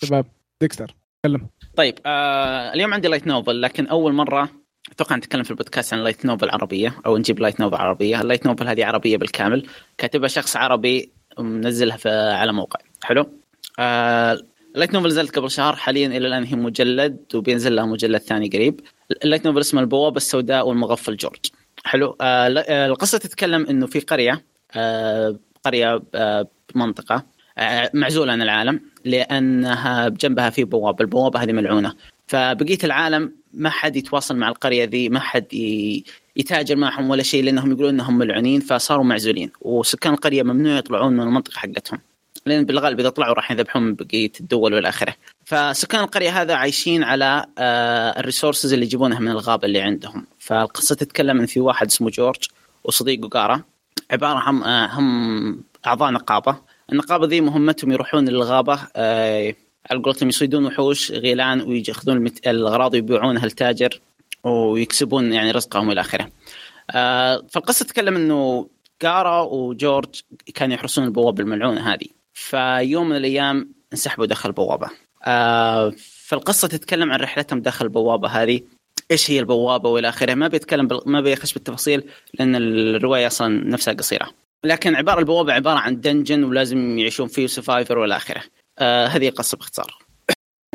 شباب ديكستر تكلم طيب آه اليوم عندي light novel لكن أول مرة أتوقع نتكلم في البودكاست عن light novel عربية أو نجيب light novel عربية، ال light novel هذه عربية بالكامل. كاتبها شخص عربي منزلها في على موقع. حلو؟ آه ال light novel نزلت قبل شهر. حاليا إلى الآن هي مجلد وبينزل لها مجلد ثاني قريب. ال light novel اسمها البوابة السوداء والمغفل جورج. حلو؟ آه آه، القصة تتكلم إنه في قرية آه قرية آه بمنطقه آه معزولة عن العالم لأنها بجنبها في بوابة، البوابة هذه ملعونة. فبقية العالم ما حد يتواصل مع القرية ذي، ما حد ي... يتاجر معهم ولا شيء لأنهم يقولون إنهم ملعونين فصاروا معزولين، وسكان القرية ممنوع يطلعون من المنطقة حقتهم. لأن بالغالب إذا طلعوا راح يذبحون من بقية الدول والى اخره. فسكان القرية هذا عايشين على آه الريسورسز اللي يجيبونها من الغابة اللي عندهم، فالقصة تتكلم ان في واحد اسمه جورج وصديقه قارة عبارة عن آه هم أعضاء نقابة، النقابة ذي مهمتهم يروحون للغابة آه على قولتهم يصيدون وحوش غيلان ويأخذون. الأغراض ويبيعونها للتاجر ويكسبون يعني رزقهم إلى آخره. آه فالقصة تتكلم إنه كارا وجورج كانوا يحرسون البوابة الملعونه هذه فيوم من الأيام انسحبوا داخل البوابة. آه فالقصة تتكلم عن رحلتهم داخل البوابة هذه إيش هي البوابة وإلى آخره ما بيتكلم بال... ما بيخش بالتفاصيل لأن الرواية أصلا نفسها قصيرة. لكن عبارة البوابة عبارة عن dungeon ولازم يعيشون فيه survival وإلى آخره. آه هذه القصة باختصار.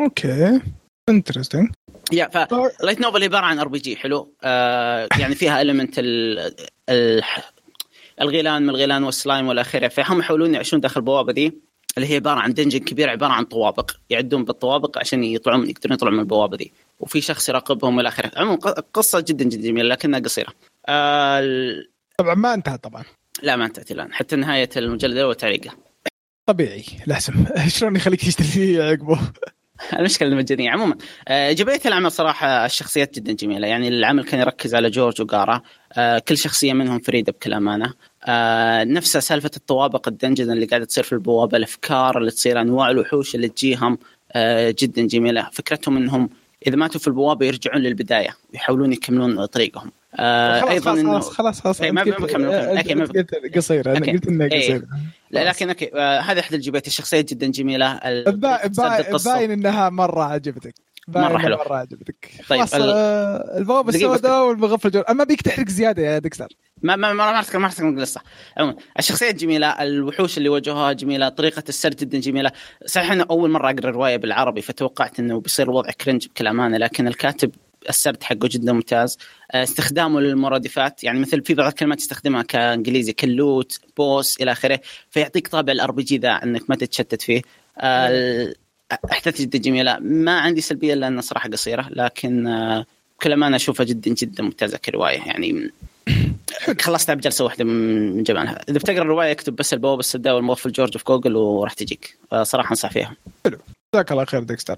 أوكي. انترستنج يا ف لايت نوفل عبارة عن RPG حلو؟ آه يعني فيها المنت ال... ال... الغيلان من الغيلان والسلايم والى اخره فهم يحاولون يعيشون داخل البوابة ذي اللي هي عبارة عن dungeon كبير عبارة عن طوابق. يعدون بالطوابق عشان يطلعون يقدرون يطلعون من البوابة ذي وفي شخص يراقبهم والى اخره عموما قصة جدا جدا جميلة لكنها قصيرة. آه ال- طبعا ما انتهى طبعا. لا ما انتهت الآن. حتى نهاية المجلد الأول تعليقه. طبيعي لازم <laughs> شلون يخليك تشتري <laughs> عقبه؟ المشكلة المجانيه عموما آه، ايجابيه العمل صراحة الشخصيات جدا جميلة. يعني العمل كان يركز على جورج وقارا آه، كل شخصية منهم فريدة بكل أمانة. آه، نفسها سالفة الطوابق الدنجن اللي قاعدة تصير في البوابة الأفكار اللي تصير أنواع الوحوش اللي تجيهم جدا جميلة. فكرتهم إنهم إذا ماتوا في البوابة يرجعون للبداية ويحاولون يكملون طريقهم. آه، خلاص أيضا خلاص إنه خلاص خلاص خلاص إيه، ما- أنت ما بكمل- قصيره أنا. قلت انها إيه. لا لكن okay آه، هذه أحد الايجابيات الشخصيات جدا جميلة. باين إنها مرة عجبتك. إنها حلو. مرة عجبتك. طيب، ال- آه، البوابة السوداء والمغفل الجول أما بيك تحرق زيادة يا دكتور. ما ما ما ما اتكلم ما اتكلم القصة عموما الشخصيات جميله الوحوش اللي واجهوها جميلة طريقة السرد جدا جميلة. صحيح إنه أول مرة أقرأ الروايه بالعربي فتوقعت إنه بيصير الوضع cringe بكل أمانة لكن الكاتب السرد حقه جدا ممتاز. آه، استخدامه للمرادفات يعني مثل في بعض الكلمات يستخدمها كإنجليزي ك loot boss إلى آخره فيعطيك طابع ال RPG ذا إنك ما تتشتت فيه. آه، احداث جدا جميلة. ما عندي سلبية لانها صراحة قصيرة لكن آه، بكل امانه أشوفها جدا جدا ممتازة كرواية يعني خلصتها بجلسه واحدة من جمالها. إذا بتقرأ الرواية اكتب بس البوابه السوداء والمغفل جورج في جوجل وراح تجيك. صراحة أنصح فيها. جزاك الله خير ديكستر.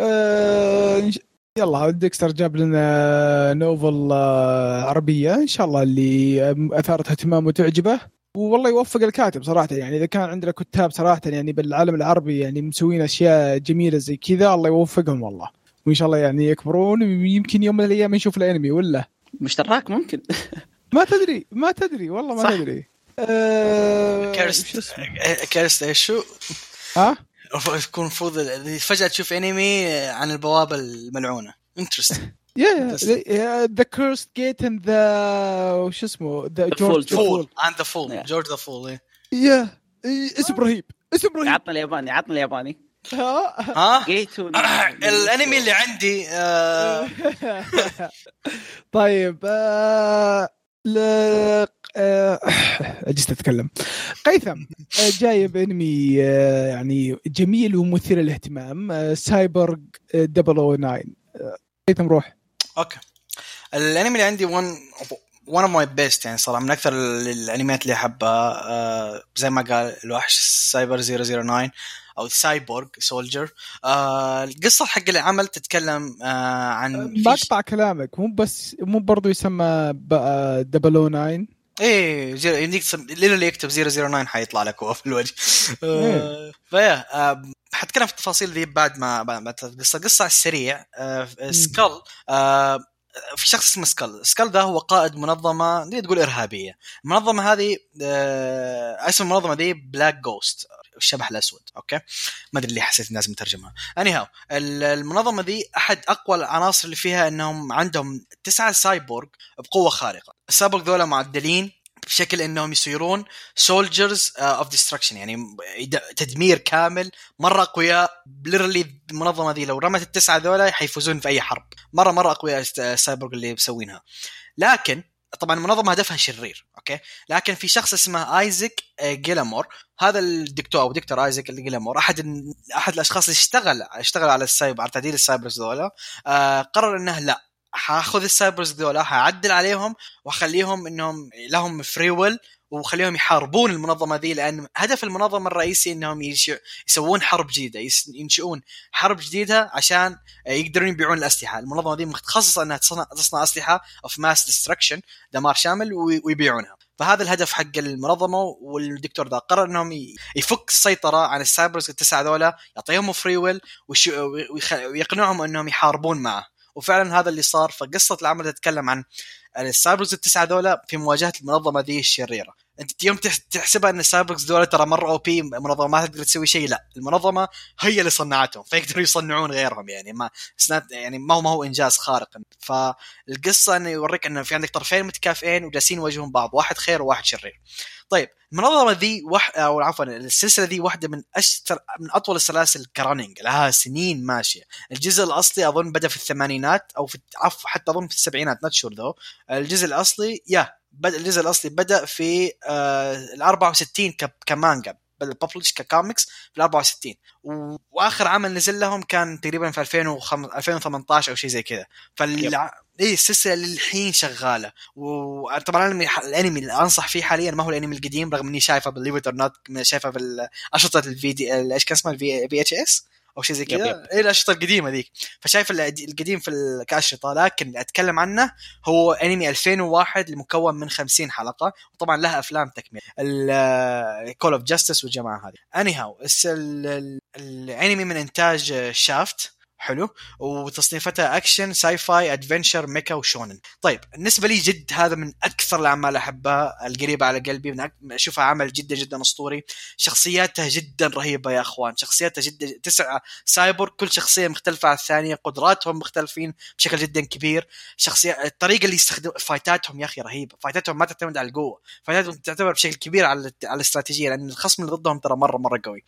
آه، يلا ديكستر جاب لنا novel آه، عربية. إن شاء الله اللي أثارت اهتمامه وتعجبه. والله يوفق الكاتب صراحة. يعني إذا كان عندنا كتاب صراحة يعني بالعالم العربي يعني مسوين أشياء جميلة زي كذا الله يوفقهم والله. وإن شاء الله يعني يكبرون ويمكن يوم من الأيام نشوف الأنمي ولا؟ مش دراك ممكن. <laughs> ما تدري ما تدري والله ما صح. تدري. وش cursed؟ Cursed إيش؟ ها؟ يكون المفروض فجأة تشوف انمي عن البوابة الملعونة. Interest Yeah. The cursed gate and the وش اسمه؟ The جورج Fool. Fool and the fool. جورج the fool Yeah إيه، اسم رهيب. اسم رهيب. عطنا الياباني عطنا الياباني. ها؟ ها؟ <laughs> <coughs> الأنمي اللي عندي آه، <laughs> طيب ل... آه، <laughs> أتكلم. قيثم آه، جايب أنمي آه، يعني جميل ومثير للاهتمام آه، 009. آه، قيثم روح. Okay. الأنمي اللي عندي one one of my best يعني صراحة من أكثر ال- الأنميات اللي أحبها آه زي ما قال الوحش سايبر 009 أو cyborg soldier آه القصة حق العمل تتكلم آه عن بقطع كلامك مو بس مو برضو يسمى بقى 009. إيه زي- يمديك تسم... اللي يكتب 009 حيطلع لك هو في الوجه. <laughs> آه فيا آه حتكلم في التفاصيل ذي بعد ما بعد القصة قصه على السريع آه Skull في شخص اسمه Skull. Skull ده هو قائد منظمة نقدر تقول إرهابية. المنظمة هذه اسم المنظمة دي Black Ghost الشبح الأسود okay؟ ما أدري ليه حسيت الناس مترجمها اني المنظمة دي أحد أقوى العناصر اللي فيها إنهم عندهم تسعة سايبورغ بقوة خارقة. السايبورغ ذولا معدلين بشكل إنهم يصيرون soldiers of destruction يعني تدمير كامل. مرة أقوياء ليرلي المنظمة ذي لو رمت التسعة ذولا حيفوزون في أي حرب. مره مرة أقوياء الس- السايبورغ اللي مسوينها. لكن طبعا المنظمه هدفها شرير okay؟ لكن في شخص اسمه ايزك آه، جيلامور. هذا الدكتور أو دكتور ايزك جيلامور أحد أحد الأشخاص اللي اشتغل اشتغل على السايبر على تعديل ال cybers ذولا. آه قرر إنه لا حاخذ ال cybers ذولا حعدل عليهم وأخليهم إنهم لهم free will وخليهم يحاربون المنظمة ذي لأن هدف المنظمة الرئيسي إنهم يسوون حرب جديدة ينشئون حرب جديدة عشان يقدرون يبيعون الأسلحة، المنظمة ذي متخصصة إنها تصنع, تصنع أسلحة of mass destruction دمار شامل وي- ويبيعونها. فهذا الهدف حق المنظمة والدكتور ذا قرر إنهم يفك السيطرة عن ال cybers التسعة ذولا يعطيهم free will ويقنعهم إنهم يحاربون معه وفعلا هذا اللي صار فقصة العمل تتكلم عن ال cybers التسعة ذولا في مواجهة المنظمة ذي الشريرة. أنت يوم تح- تحسبها إن ال cybers ذولا ترى مرة أو بي منظمة ما تقدر تسوي شيء لا. المنظمة هي اللي صنعتهم فيقدروا يصنعون غيرهم يعني. ما يعني ما هو ما هو إنجاز خارق. فالقصة إنه يوريك إنه في عندك طرفين متكافئين وجالسين يواجهون بعض واحد خير وواحد شرير. طيب المنظمة ذي وح... أو عفوا السلسلة ذي واحدة من اشتر من أطول السلاسل running لها سنين ماشية. الجزء الأصلي أظن بدأ في الثمانينات أو في عفوا حتى أظن في السبعينات not sure though الجزء الأصلي yeah بدا الجزء الاصلي بدأ في آه ال 64 ك... كمانجا بدأ ببلش ككوميكس في ال 64 و... وآخر عمل نزل لهم كان تقريبا في 2005 2018 أو شيء زي كذا. فال اي السلسلة للحين شغالة. وطبعا الأنمي الأنمي اللي أنصح فيه حاليا ما هو الأنمي القديم رغم إني شايفه believe it or not شايفه في اشرطه الفيديو إيش كان اسمها ال VHS أو شيء زي كذا. اي الأشرطة القديمة ذيك. فشايف القدي- القديم في كأشرطة لكن اللي أتكلم عنه هو أنمي 2001 المكون من 50 حلقة. وطبعا لها أفلام تكمله Call of Justice والجماعة هذه. Anyhow الأنمي من إنتاج شافت. حلو. وتصنيفتها action sci-fi adventure mecha و shonen. طيب بالنسبة لي جد هذا من أكثر الأعمال أحبها القريبة على قلبي. من. أشوفها عمل جدا جدا أسطوري. شخصياتها جدا رهيبة يا أخوان. شخصياتها جدا تسعه سايبر كل شخصية مختلفة عن الثانية قدراتهم مختلفين بشكل جدا كبير. شخصيه الطريقة اللي يستخدم فايتاتهم يا أخي رهيبة. فايتاتهم ما تعتمد على القوة. فايتاتهم تعتبر بشكل كبير على على الاستراتيجية لأن الخصم اللي ضدهم ترى مره مرة قوي.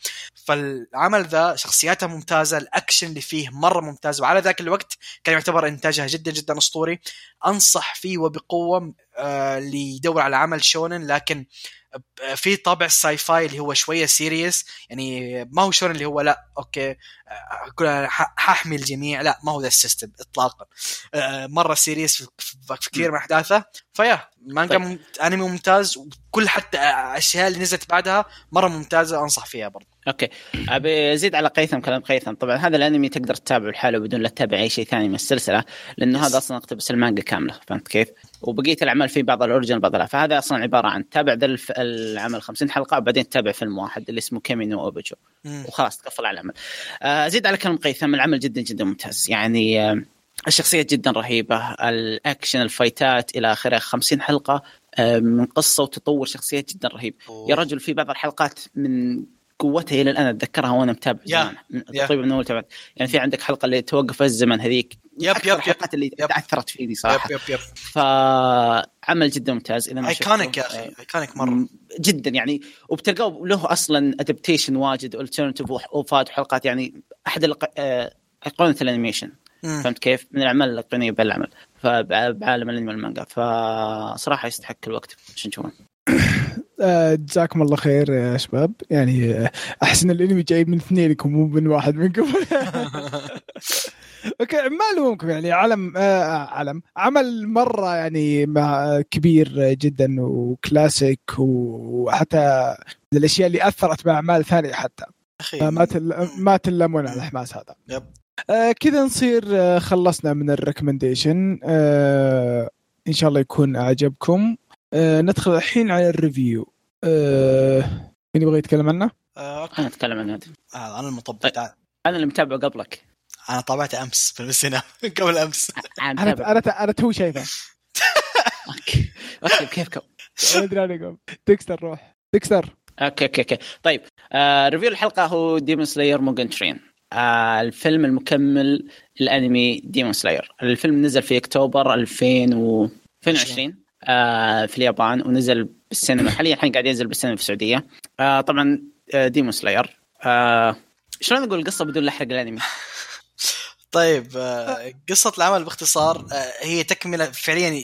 فالعمل ذا شخصياتها ممتازة. الأكشن اللي فيه مرة ممتاز. وعلى ذاك الوقت كان يعتبر إنتاجها جدا جدا أسطوري. أنصح فيه وبقوة آه اللي يدور على عمل shonen لكن في طابع ال sci-fi اللي هو شوية serious يعني ما هو shonen اللي هو لا okay أقول أنا ح- حاحمي الجميع لا ما هو ذا ال system اطلاقا آه، مرة serious في, كثير من أحداثه فيا مانجا طيب. طيب. انمي ممتاز وكل حتى الاشياء اللي نزلت بعدها مرة ممتازة أنصح فيها برضه Okay أبي أزيد على قيثم كلام قيثم طبعا هذا الأنمي تقدر تتابعه لحاله بدون لا تتابع أي شيء ثاني من السلسلة لأنه Yes. هذا أصلا أقتبس المانجا كاملة فهمت كيف؟ وبقية الأعمال في بعض ال origin بعض لا فهذا أصلا عبارة عن تابع ذا العمل 50 حلقة وبعدين تتابع فيلم واحد اللي اسمه كيمينو اوبجو. وخلاص تقفل على العمل. آه، أزيد على كلام قيثم. العمل جدا جدا ممتاز. يعني آه، الشخصيات جدا رهيبة. الأكشن الفايتات إلى آخره 50 حلقة آه، من قصة وتطور شخصيات جدا رهيب. يا رجل في بعض الحلقات من قوتها إلى الآن أتذكرها وأنا متابع. زمان من- يا. تقريبا من أول تابعت يعني في عندك حلقة اللي توقف الزمن هذيك yep، yep، yep. الحلقات اللي yep. تأثرت فيني صراحة yep yep yep فعمل جدا ممتاز إذا ما iconic يا أخي iconic مرة جدا يعني وبتلقاه له أصلا adaptation واجد alternative و Fate وحلقات يعني أحد آه، أيقونة ال animation مم. فهمت كيف؟ من الأعمال الايقونيه بالعمل فبعالم الانمي والمانجا فصراحة يستحق الوقت عشان تشوفون جزاكم الله خير يا شباب. يعني آه، أحسن الأنمي جاي من اثنينكم مو من واحد منكم. <laughs> أوكي ما ألومكم يعني علم آه علم. عمل مرة يعني مع كبير جدا وكلاسيك وحتى من الأشياء اللي أثرت بأعمال ثانية حتى. أخي. ما تل... ما تلمون على الحماس هذا. يب. آه كذا نصير آه خلصنا من ال recommendation. آه إن شاء الله يكون أعجبكم. آه ندخل الحين على ال review. آه مين يبغى يتكلم عنه؟ okay. أنا أتكلم عن هذا. آه، أنا المطبق طيب. تعال. أنا اللي متابعه قبلك. أنا تابعته أمس في السينما <laughs> قبل أمس. أنا أنا أنا أنا تو شايفه <laughs> okay. okay كيفكم ما <laughs> أدري عنكم ديكستر روح. ديكستر. okay okay okay. طيب آه review الحلقة هو Demon Slayer Mugen Train آه الفيلم المكمل الأنمي Demon Slayer الفيلم نزل في أكتوبر 2000 و 2020 آه في اليابان ونزل بالسينما. حاليا الحين قاعد ينزل بالسينما في السعودية. آه طبعا آه Demon Slayer آه شلون أقول القصة بدون احرق الأنمي؟ <laughs> طيب آه، قصة العمل باختصار آه، هي تكملة فعليا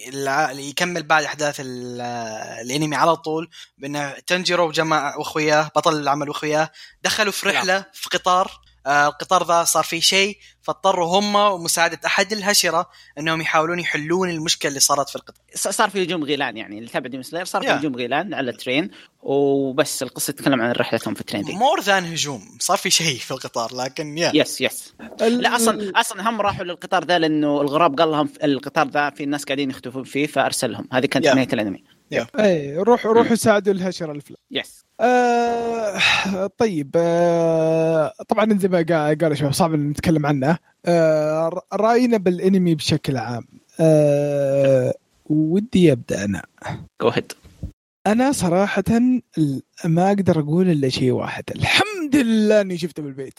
يكمل بعد أحداث ال- آه، الأنمي على طول. بأن تنجيرو وجماعة وأخوياه بطل العمل وأخوياه دخلوا في رحلة في قطار. آه، القطار ذا صار فيه شيء فاضطروا هم ومساعدة أحد الهاشيرا أنهم يحاولون يحلون المشكلة اللي صارت في القطار. صار في هجوم غيلان يعني اللي تابع Demon Slayer صار في Yeah. هجوم غيلان على ال train وبس القصة تتكلم عن رحلتهم في ال train ذي more than هجوم صار في شيء في القطار لكن يا yes yes لا أصلا أصلا هم راحوا للقطار ذا لأنه الغراب قال لهم القطار ذا في الناس قاعدين يختفون فيه فأرسلهم. هذه كانت Yeah. نهاية الأنمي. اي روحوا روحوا ساعدوا الهشرة الفلان يس آه طيب آه طبعا زي ما قال قال شباب صعب نتكلم عنه. آه رأينا بالانمي بشكل عام. آه ودي أبدأ أنا. جو هيد أنا صراحة ما أقدر أقول إلا شيء واحد. الحمد لله إني شفته بالبيت.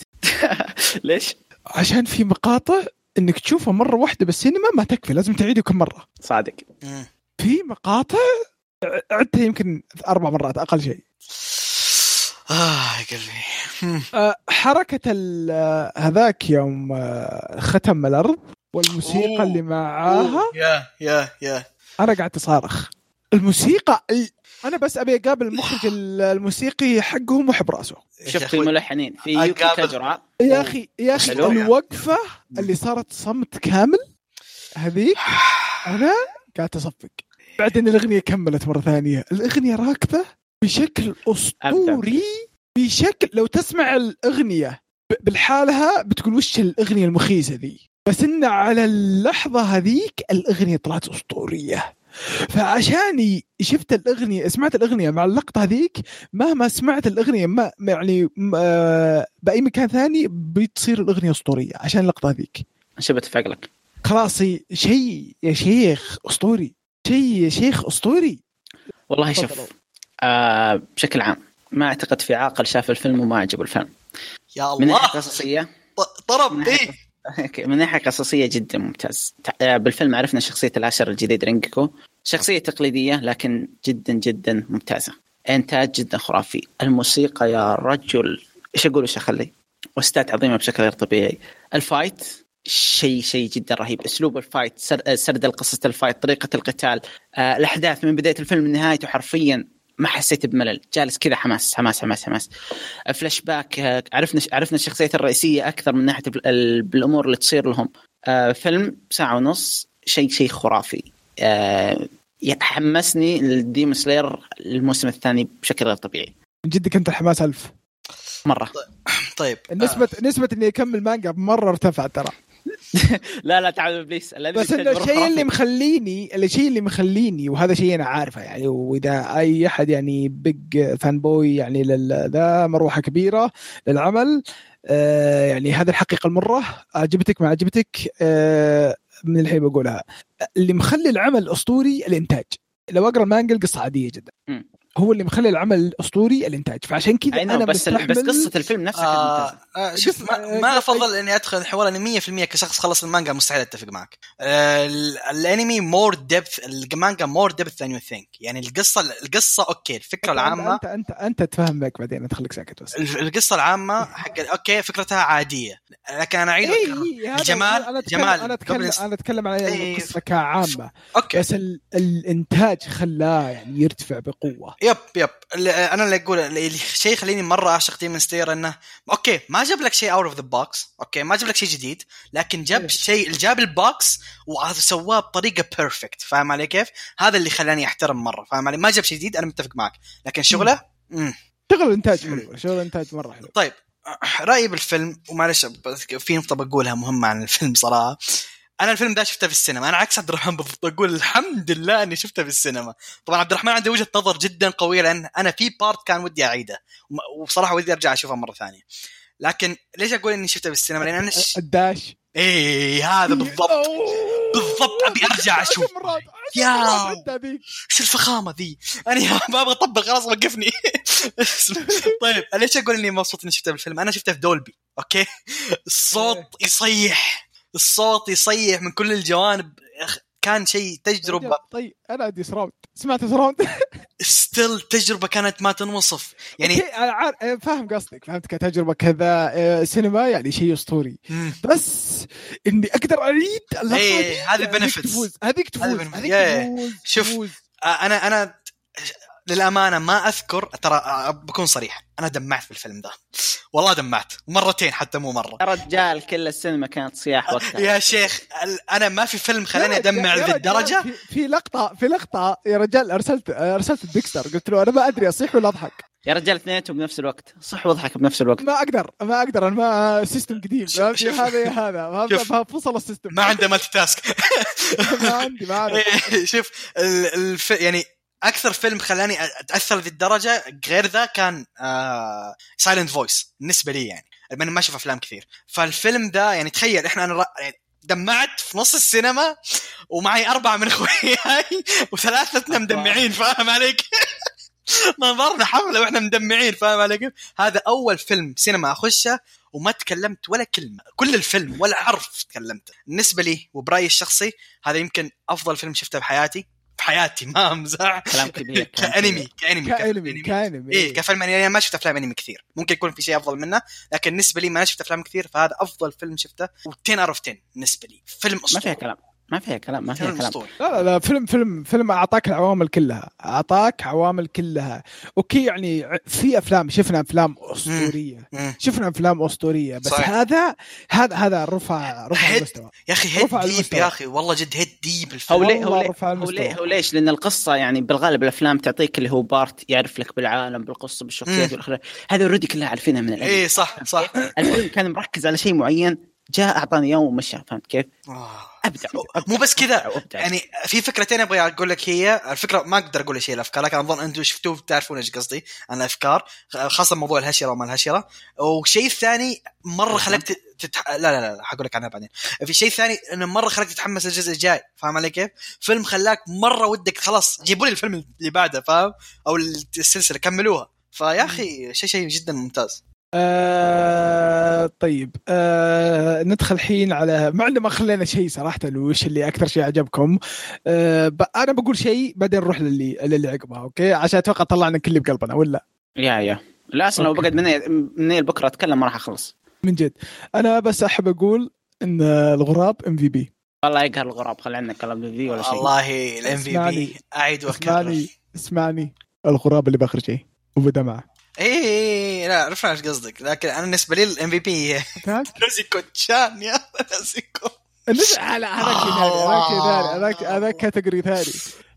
<laughs> ليش؟ عشان في مقاطع إنك تشوفها مرة واحدة بالسينما ما تكفي لازم تعيده كم مرة. صادق. في مقاطع عدتها يمكن أربع مرات أقل شيء. آه يا قلبي. آه، حركة ال- آه، هذاك يوم آه، ختم الأرض والموسيقى أوه. اللي معاها. يا يا يا. أنا قاعد أصارخ. الموسيقى ال- أنا بس أبي أقابل المخرج ال- الموسيقي حقهم وأحب رأسه. شفت في أخوي. ملحنين في يوكي يا أخي يا أخي حلو. الوقفة اللي صارت صمت كامل هذيك <sighs> أنا قاعد أصفق. بعدين الأغنية كملت مرة ثانية. الأغنية راكبة بشكل أسطوري بشكل لو تسمع الأغنية ب- بالحالها بتقول وش الأغنية المخيسة ذي؟ بس إن على اللحظة هذيك الأغنية طلعت أسطورية. فعشاني شفت الأغنية سمعت الأغنية مع اللقطة هذيك مهما سمعت الأغنية ما ما يعني م- آه، بأي مكان ثاني بتصير الأغنية أسطورية عشان اللقطة هذيك. شو بتفق لك؟ خلاص شيء يا شيخ أسطوري. شيء يا شيخ أسطوري. والله. شوف آه بشكل عام ما أعتقد في عاقل شاف الفيلم وما عجبه الفيلم. يا من ناحية الله قصصية. طرب إيه؟ okay، <laughs> من ناحية قصصية جدا ممتاز. آه، بالفيلم عرفنا شخصية الهاشيرا الجديد رينجوكو. شخصية تقليدية لكن جدا جدا ممتازة. إنتاج جدا خرافي. الموسيقى يا رجل. إيش أقول إيش أخلي؟ و OST ات عظيمة بشكل غير طبيعي. ال fight شيء شيء جدا رهيب. أسلوب ال fight سر- آه، سرد قصه ال fight طريقة القتال آه، الأحداث من بداية الفيلم لنهايته حرفيا ما حسيت بملل. جالس كذا حماس حماس حماس حماس. فلاش باك آه، عرفنا عرفنا الشخصيات الرئيسية أكثر من ناحية ال- ال- بالأمور اللي تصير لهم. آه، فيلم ساعة ونص شيء شيء خرافي. آه، حمسني ل Demon Slayer الموسم الثاني بشكل غير طبيعي. من جدك أنت الحماس ألف؟ مرة. طيب نسبة نسبة إني أكمل مانجا مرة ارتفعت ترى. <laughs> لا لا تعال ابليس بس انه الشيء. اللي مخليني الشيء اللي مخليني وهذا شيء أنا عارفه يعني وإذا أي أحد يعني big fanboy يعني ذا مروحة كبيرة للعمل آه يعني هذه الحقيقة المرة. عجبتك ما عجبتك آه من الحين بقولها. اللي مخلي العمل أسطوري الإنتاج. لو أقرأ المانجا القصة عاديه جدا. هو اللي مخلي العمل اسطوري الإنتاج. فعشان كذا أي أنا بس بس قصة الفيلم نفسها كانت آه ممتازة. آه شوف ما, ما أفضل إني أدخل الحوار اني 100% كشخص خلص المانجا مستحيل أتفق معك. آه ال- الأنمي more depth المانجا more depth than you think يعني القصة القصة okay الفكرة العامة انت انت أنت تفهم بك بعدين ادخلك ساكت بس. القصة العامة حق okay فكرتها عادية. لكن أنا أعيد إيه، الجمال- اتكلم جمال أنا اتكلم أنا أتكلم عن إيه. القصة كعامة. okay. بس ال... الإنتاج خلاه يعني يرتفع بقوة. yep yep اللي أنا اللي أقول اللي الشيء يخليني مرة أعشق Demon Slayer إنه okay ما جاب لك شيء out of the box okay ما جاب لك شيء جديد لكن جاب إيه. شيء اللي جاب ال box وسواه بطريقة perfect فاهم علي كيف؟ هذا اللي خلاني أحترم مرة فاهم علي؟ ما جاب شيء جديد أنا متفق معك لكن شغله مم. شغل إنتاج حلو شغل إنتاج مرة حلو طيب رأيي بالفيلم ومعلش في نقطة بقولها مهمة عن الفيلم صراحة أنا الفيلم ده شفته في السينما. أنا عكس عبد الرحمن بالضبط أقول الحمد لله إني شفته في السينما. طبعا عبد الرحمن عنده وجهة نظر جدا قوية لأن أنا في بارت كان ودي أعيده. وبصراحه ودي أرجع اشوفه مرة ثانية. لكن ليش أقول إني شفته في السينما؟ لأن أنا ش... الداش. إيه هذا بالضبط. بالضبط أبي أرجع أشوف. يا. إيش الفخامة ذي؟ أنا ما أبغى اطبق خلاص وقفني. <laughs> طيب ليش أقول إني مبسوط إني شفته بالفيلم؟ أنا شفته في Dolby okay؟ الصوت يصيح. الصوت يصيح من كل الجوانب كان شيء تجربة طيب أنا عندي surround سمعت surround still تجربة كانت ما تنوصف يعني فاهم قصدك فهمت كتجربة كذا آه، سينما يعني شيء أسطوري. بس إني أقدر إيه، دي، هذه هذيك. تفوز هذيك تفوز. هذيك تفوز شوف. آه، أنا أنا للأمانة ما أذكر ترى آه، بكون صريح أنا دمعت في الفيلم ده والله دمعت مرتين حتى مو مرة. يا رجال كل السينما كانت صياح <laughs> وقتها. يا شيخ أنا ما في فيلم خلاني يا أدمع يا الدرجه في, في لقطة في لقطة يا رجال أرسلت أرسلت الديكستر قلت له أنا ما أدري أصيح ولا أضحك. يا رجال اثنيناتهم بنفس الوقت صح وأضحك بنفس الوقت. ما أقدر ما أقدر أنا ما system قديم شوف- فهمت؟ شوف. هذا يا هذا. <laughs> فصل ال system. ما عنده multitask ما عندي ما اعرف <laughs> شوف ال- الف... يعني أكثر فيلم خلاني أتأثر ذي الدرجة غير ذا كان Silent Voice بالنسبة لي يعني. لما أنا ما أشوف أفلام كثير. فالفيلم ده يعني تخيل إحنا أنا يعني دمعت في نص السينما ومعي أربعة من أخوياي <laughs> وثلاثتنا مدمعين فاهم عليك؟ <laughs> نظرنا حفلة وإحنا مدمعين فاهم علي؟ هذا أول فيلم سينما أخشه وما تكلمت ولا كلمة. كل الفيلم ولا حرف تكلمت بالنسبة لي وبرأيي الشخصي هذا يمكن أفضل فيلم شفته بحياتي. في حياتي. <laughs> ما امزح كلام كبير كأنمي. كأنمي كأنمي. كأنمي إيه كفيلم أنمي أنا ما شفت أفلام أنمي كثير. ممكن يكون في شيء أفضل منه لكن بالنسبة لي ما شفت أفلام كثير فهذا أفضل فيلم شفته و10 out of 10 بالنسبة لي. فيلم ما فيها اسطوري كلام. ما فيها كلام ما فيها كلام لا لا لا فيلم فيلم فيلم أعطاك العوامل كلها أعطاك عوامل كلها okay يعني في أفلام شفنا أفلام أسطورية. شفنا أفلام أسطورية بس صحيح. هذا هذا هذا رفع رفع. المستوى يا أخي هيد رفع ديب المستوى. يا أخي والله جد هيد ديب هو الفيلم ليه هو ليه رفع هو المستوى. ليه هو ليش؟ لأن القصة يعني بالغالب الأفلام تعطيك اللي هو part يعرف لك بالعالم بالقصة بالشخصيات مم. والاخراج هذه already كلها عارفينها من الانمي إيه صح صح الفيلم كان مركز على شيء معين جاء أعطاني اياه ومشى فهمت كيف؟ آه. ابدع مو بس كذا. يعني في فكرتين أبغى أقول لك هي. الفكرة ما أقدر أقول شيء الأفكار لكن أظن أنتم شفتوه بتعرفون إيش قصدي عن الأفكار خاصة موضوع الهشرة وما الهشرة. والشيء الثاني مرة تت... تتح... لا لا لا, حقول لك عنها بعدين. في شيء ثاني إنه مرة خلك تتحمس للجزء الجاي فاهم علي كيف؟ فيلم خلاك مرة ودك خلاص جيبوا لي الفيلم اللي بعده فاهم؟ أو السلسلة كملوها. فيا أخي شيء شيء جدا ممتاز. آه طيب. آه ندخل الحين على مع إنه ما خلينا شيء صراحة وش اللي أكثر شيء عجبكم؟ آه. أنا بقول شيء بعدين نروح للي للي عقبها أوكي؟ عشان أتوقع طلعنا كل اللي بقلبنا ولا؟ yeah yeah. لا أصلا لو. بقعد مني مني بكرة أتكلم ما راح أخلص. من جد. أنا بس أحب أقول إن الغراب MVP والله يقهر الغراب خلي عندنا كلام ذي ولا شيء. والله ال MVP أعيد وأكرر. اسمعني اسمعني الغراب اللي بآخر شيء وبدمعه اي اي لا عرفنا إيش قصدك. لكن أنا بالنسبة لي ال MVP فهمت؟ <laughs> نيزوكو تشان يا نيزوكو النزع- هلا هذاك شيء ثاني هذاك شيء ثاني هذاك هذاك category ثاني.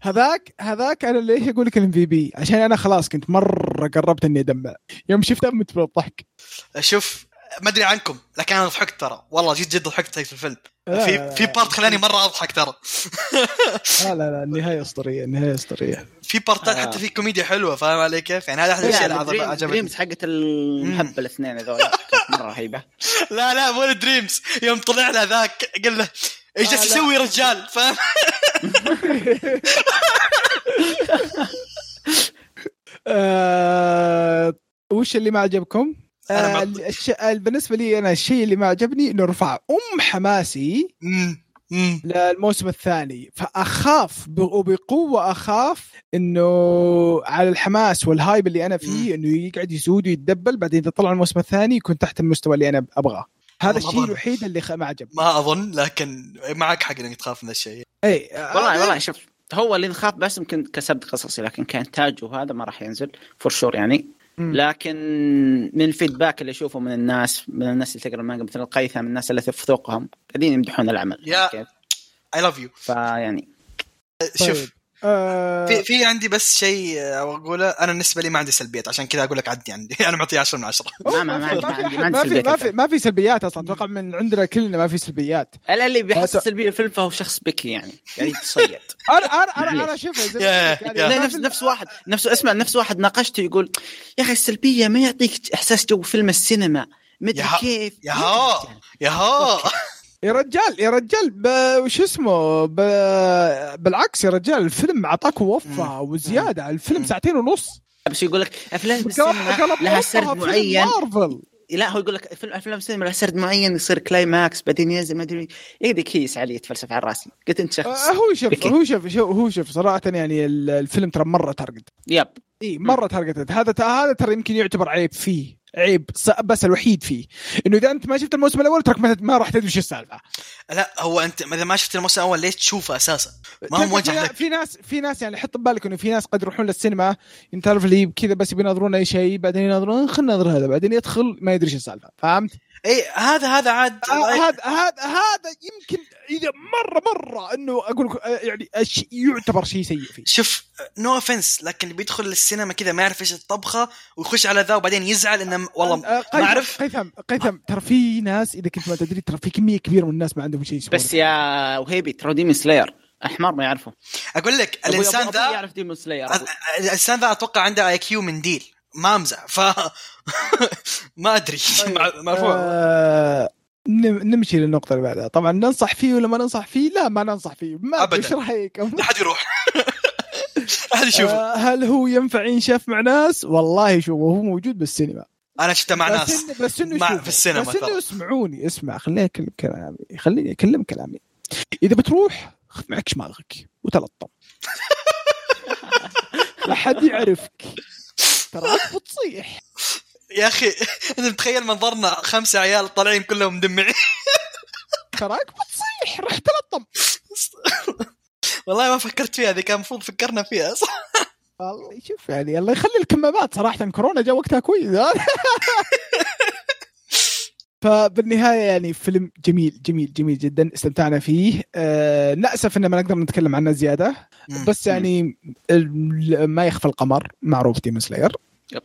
هذاك هذاك أنا ليش أقول لك ال MVP عشان أنا خلاص كنت مرة قربت إني أدمع. يوم شفته مت بالضحك شوف ما أدري عنكم لكن أنا ضحكت ترى. والله جد جد ضحكت في الفيلم. في في part خلاني مرة أضحك ترى. لا لا لا النهاية أسطورية النهاية أسطورية. في بارتات آه. حتى في كوميديا حلوة فاهم علي كيف؟ يعني هذا أحد الأشياء اللي عجب- عجبتني. dreams حقت المهبل الاثنين هذول. مرة رهيبة. <laughs> لا لا مو dreams يوم طلع له ذاك قال له إيش آه، جالس لا. تسوي رجال؟ فاهم؟ <laughs> آه، وش اللي ما عجبكم؟ آه. الش... آه، بالنسبة لي أنا الشيء اللي ما عجبني إنه رفع أم حماسي مم. مم. للموسم الثاني فأخاف ب... وبقوة أخاف إنه على الحماس وال hype اللي أنا فيه إنه يقعد يسود ويتدبل بعدين إذا طلع الموسم الثاني يكون تحت المستوى اللي أنا أبغاه هذا الشيء الوحيد اللي خ... ما عجبني ما أظن لكن معك حق إنك تخاف من الشيء اي والله والله شوف هو اللي نخاف بس يمكن كسرد قصصي لكن كإنتاج وهذا ما راح ينزل for sure يعني. لكن من ال feedback اللي أشوفه من الناس من الناس اللي تقرأ المانجا مثل القيثم الناس اللي في ذوقهم قاعدين يمدحون العمل يا-؟ I love you فيعني شوف طيب. آه في في عندي بس شيء آه، أقوله أنا بالنسبة لي ما عندي سلبيات عشان كذا أقول لك عدي عندي. <laughs> أنا معطيه 10 من 10 ما- ما- ما عندي- ما في ما أحد- عندي ما في سلبيات ما في سلبيات أصلا. أتوقع من عندنا كلنا ما في سلبيات. ألا اللي بيحس سلبيه الفيلم فهو شخص بكي يعني قاعد يتصيد. <laughs> أنا أنا أنا أنا شوف. يعني نفس نفس واحد. نفس اسمع نفس واحد ناقشته يقول يا أخي السلبية ما يعطيك إحساس جو فيلم السينما. مدري كيف. يا ها يا ها. <laughs> يا رجال يا رجال ب- وش اسمه؟ ب... بالعكس يا رجال الفيلم أعطاك وفى وزيادة الفيلم. ساعتين ونص. بس يقول لك أفلام السينما لها سرد معين. مارفل. لا هو يقول لك فيلم أفلام السينما لها سرد معين يصير climax بعدين ينزل ما أدري. يقعد كيس علي يتفلسف على راسي. قلت أنت شخص. آه، هو شوف. هو شوف شو- هو شوف صراحة يعني ال- الفيلم ترى مرة target yep. إي مرة targeted هذا هذا ترى يمكن يعتبر عيب فيه. عيب بس الوحيد فيه إنه إذا أنت ما شفت الموسم الأول ترى ما, راح تدري إيش السالفة لا هو أنت اذا ما شفت الموسم الأول ليش تشوفه أساسا؟ ما هو موجه في- لك في ناس في ناس يعني حط ببالك إنه في ناس قد يروحون للسينما انت تعرف اللي كذا بس يبي يناظرون أي شيء بعدين يناظرون خلينا نناظر هذا بعدين يدخل ما يدري إيش السالفة فهمت؟ اي هذا هذا عاد آه، هذا هذا هذا يمكن إذا مره مرة إنه أقول لك آه، يعني يعتبر شيء سيء فيه. شوف no offense لكن اللي بيدخل السينما كذا ما يعرف إيش الطبخة ويخش على ذا وبعدين يزعل إنه والله آه، ما أعرف. قيثم قيثم ترى في ناس إذا كنت ما تدري ترى في كمية كبيرة من الناس ما عندهم شيء يسوونه. بس يا وهيبي ترى Demon Slayer أحمر ما يعرفه. أقول لك الإنسان ذا يعرف Demon Slayer الإنسان ذا أتوقع عنده IQ من ديل. ما أمزح ف <laughs> ما أدري مع- مفهوم آه نم- نمشي للنقطة اللي بعدها، طبعا ننصح فيه ولا ما ننصح فيه؟ لا ما ننصح فيه، ما أبداً. إيش رايكم؟ <laughs> لا حد يروح <laughs> أحد يشوفه آه هل هو ينفع ينشاف مع ناس؟ والله شوف هو موجود بالسينما أنا شفته مع بس ناس إنه بس إنه مع-. في السينما بس إنه. اسمعوني اسمع خليني أكلم كلامي خليني أكلم كلامي إذا بتروح خذ معك شماغك وتلطم لا حد يعرفك تراك بتصيح. يا أخي إنت متخيل منظرنا خمسة عيال طالعين كلهم مدمعين؟ تراك بتصيح رح تلطم. والله ما فكرت فيها هذه كان المفروض فكرنا فيها. صح والله شوف يعني الله يخلي الكمامات صراحة كورونا جاء وقتها كويس. فبالنهاية يعني فيلم جميل جميل جميل جدا استمتعنا فيه. آه ناسف ان ما نقدر نتكلم عنه زيادة. بس يعني ما يخفى القمر معروف ديمون سلاير. يب.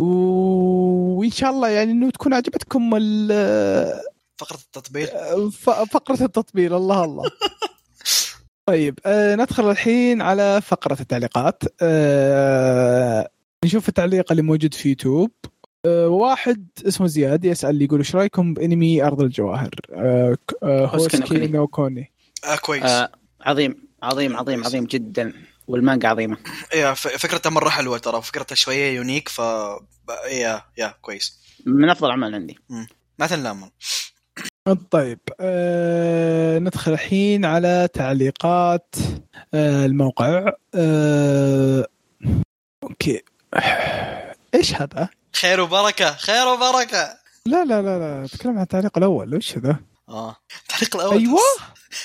و- وإن شاء الله يعني إنه تكون عجبتكم ال- فقرة التطبيل. ف- فقرة التطبيل الله الله. <laughs> طيب آه ندخل الحين على فقرة التعليقات. آه نشوف التعليق اللي موجود في يوتيوب. آه واحد اسمه زياد يسأل يقول إيش رأيكم بأنمي أرض الجواهر؟ آه ك- آه Houseki no Kuni. آه كويس. آه عظيم عظيم عظيم عظيم جدا. والمانجا عظيمة. yeah فكرته مرة حلوة ترى فكرته شوية unique ف yeah yeah كويس. من أفضل اعمال عندي. ما تنلام طيب آه ندخل الحين على تعليقات آه الموقع. آه okay. إيش هذا؟ خير وبركة خير وبركة. لا لا لا لا أتكلم عن التعليق الأول. وش هذا؟ آه. التعليق الأول أيوه.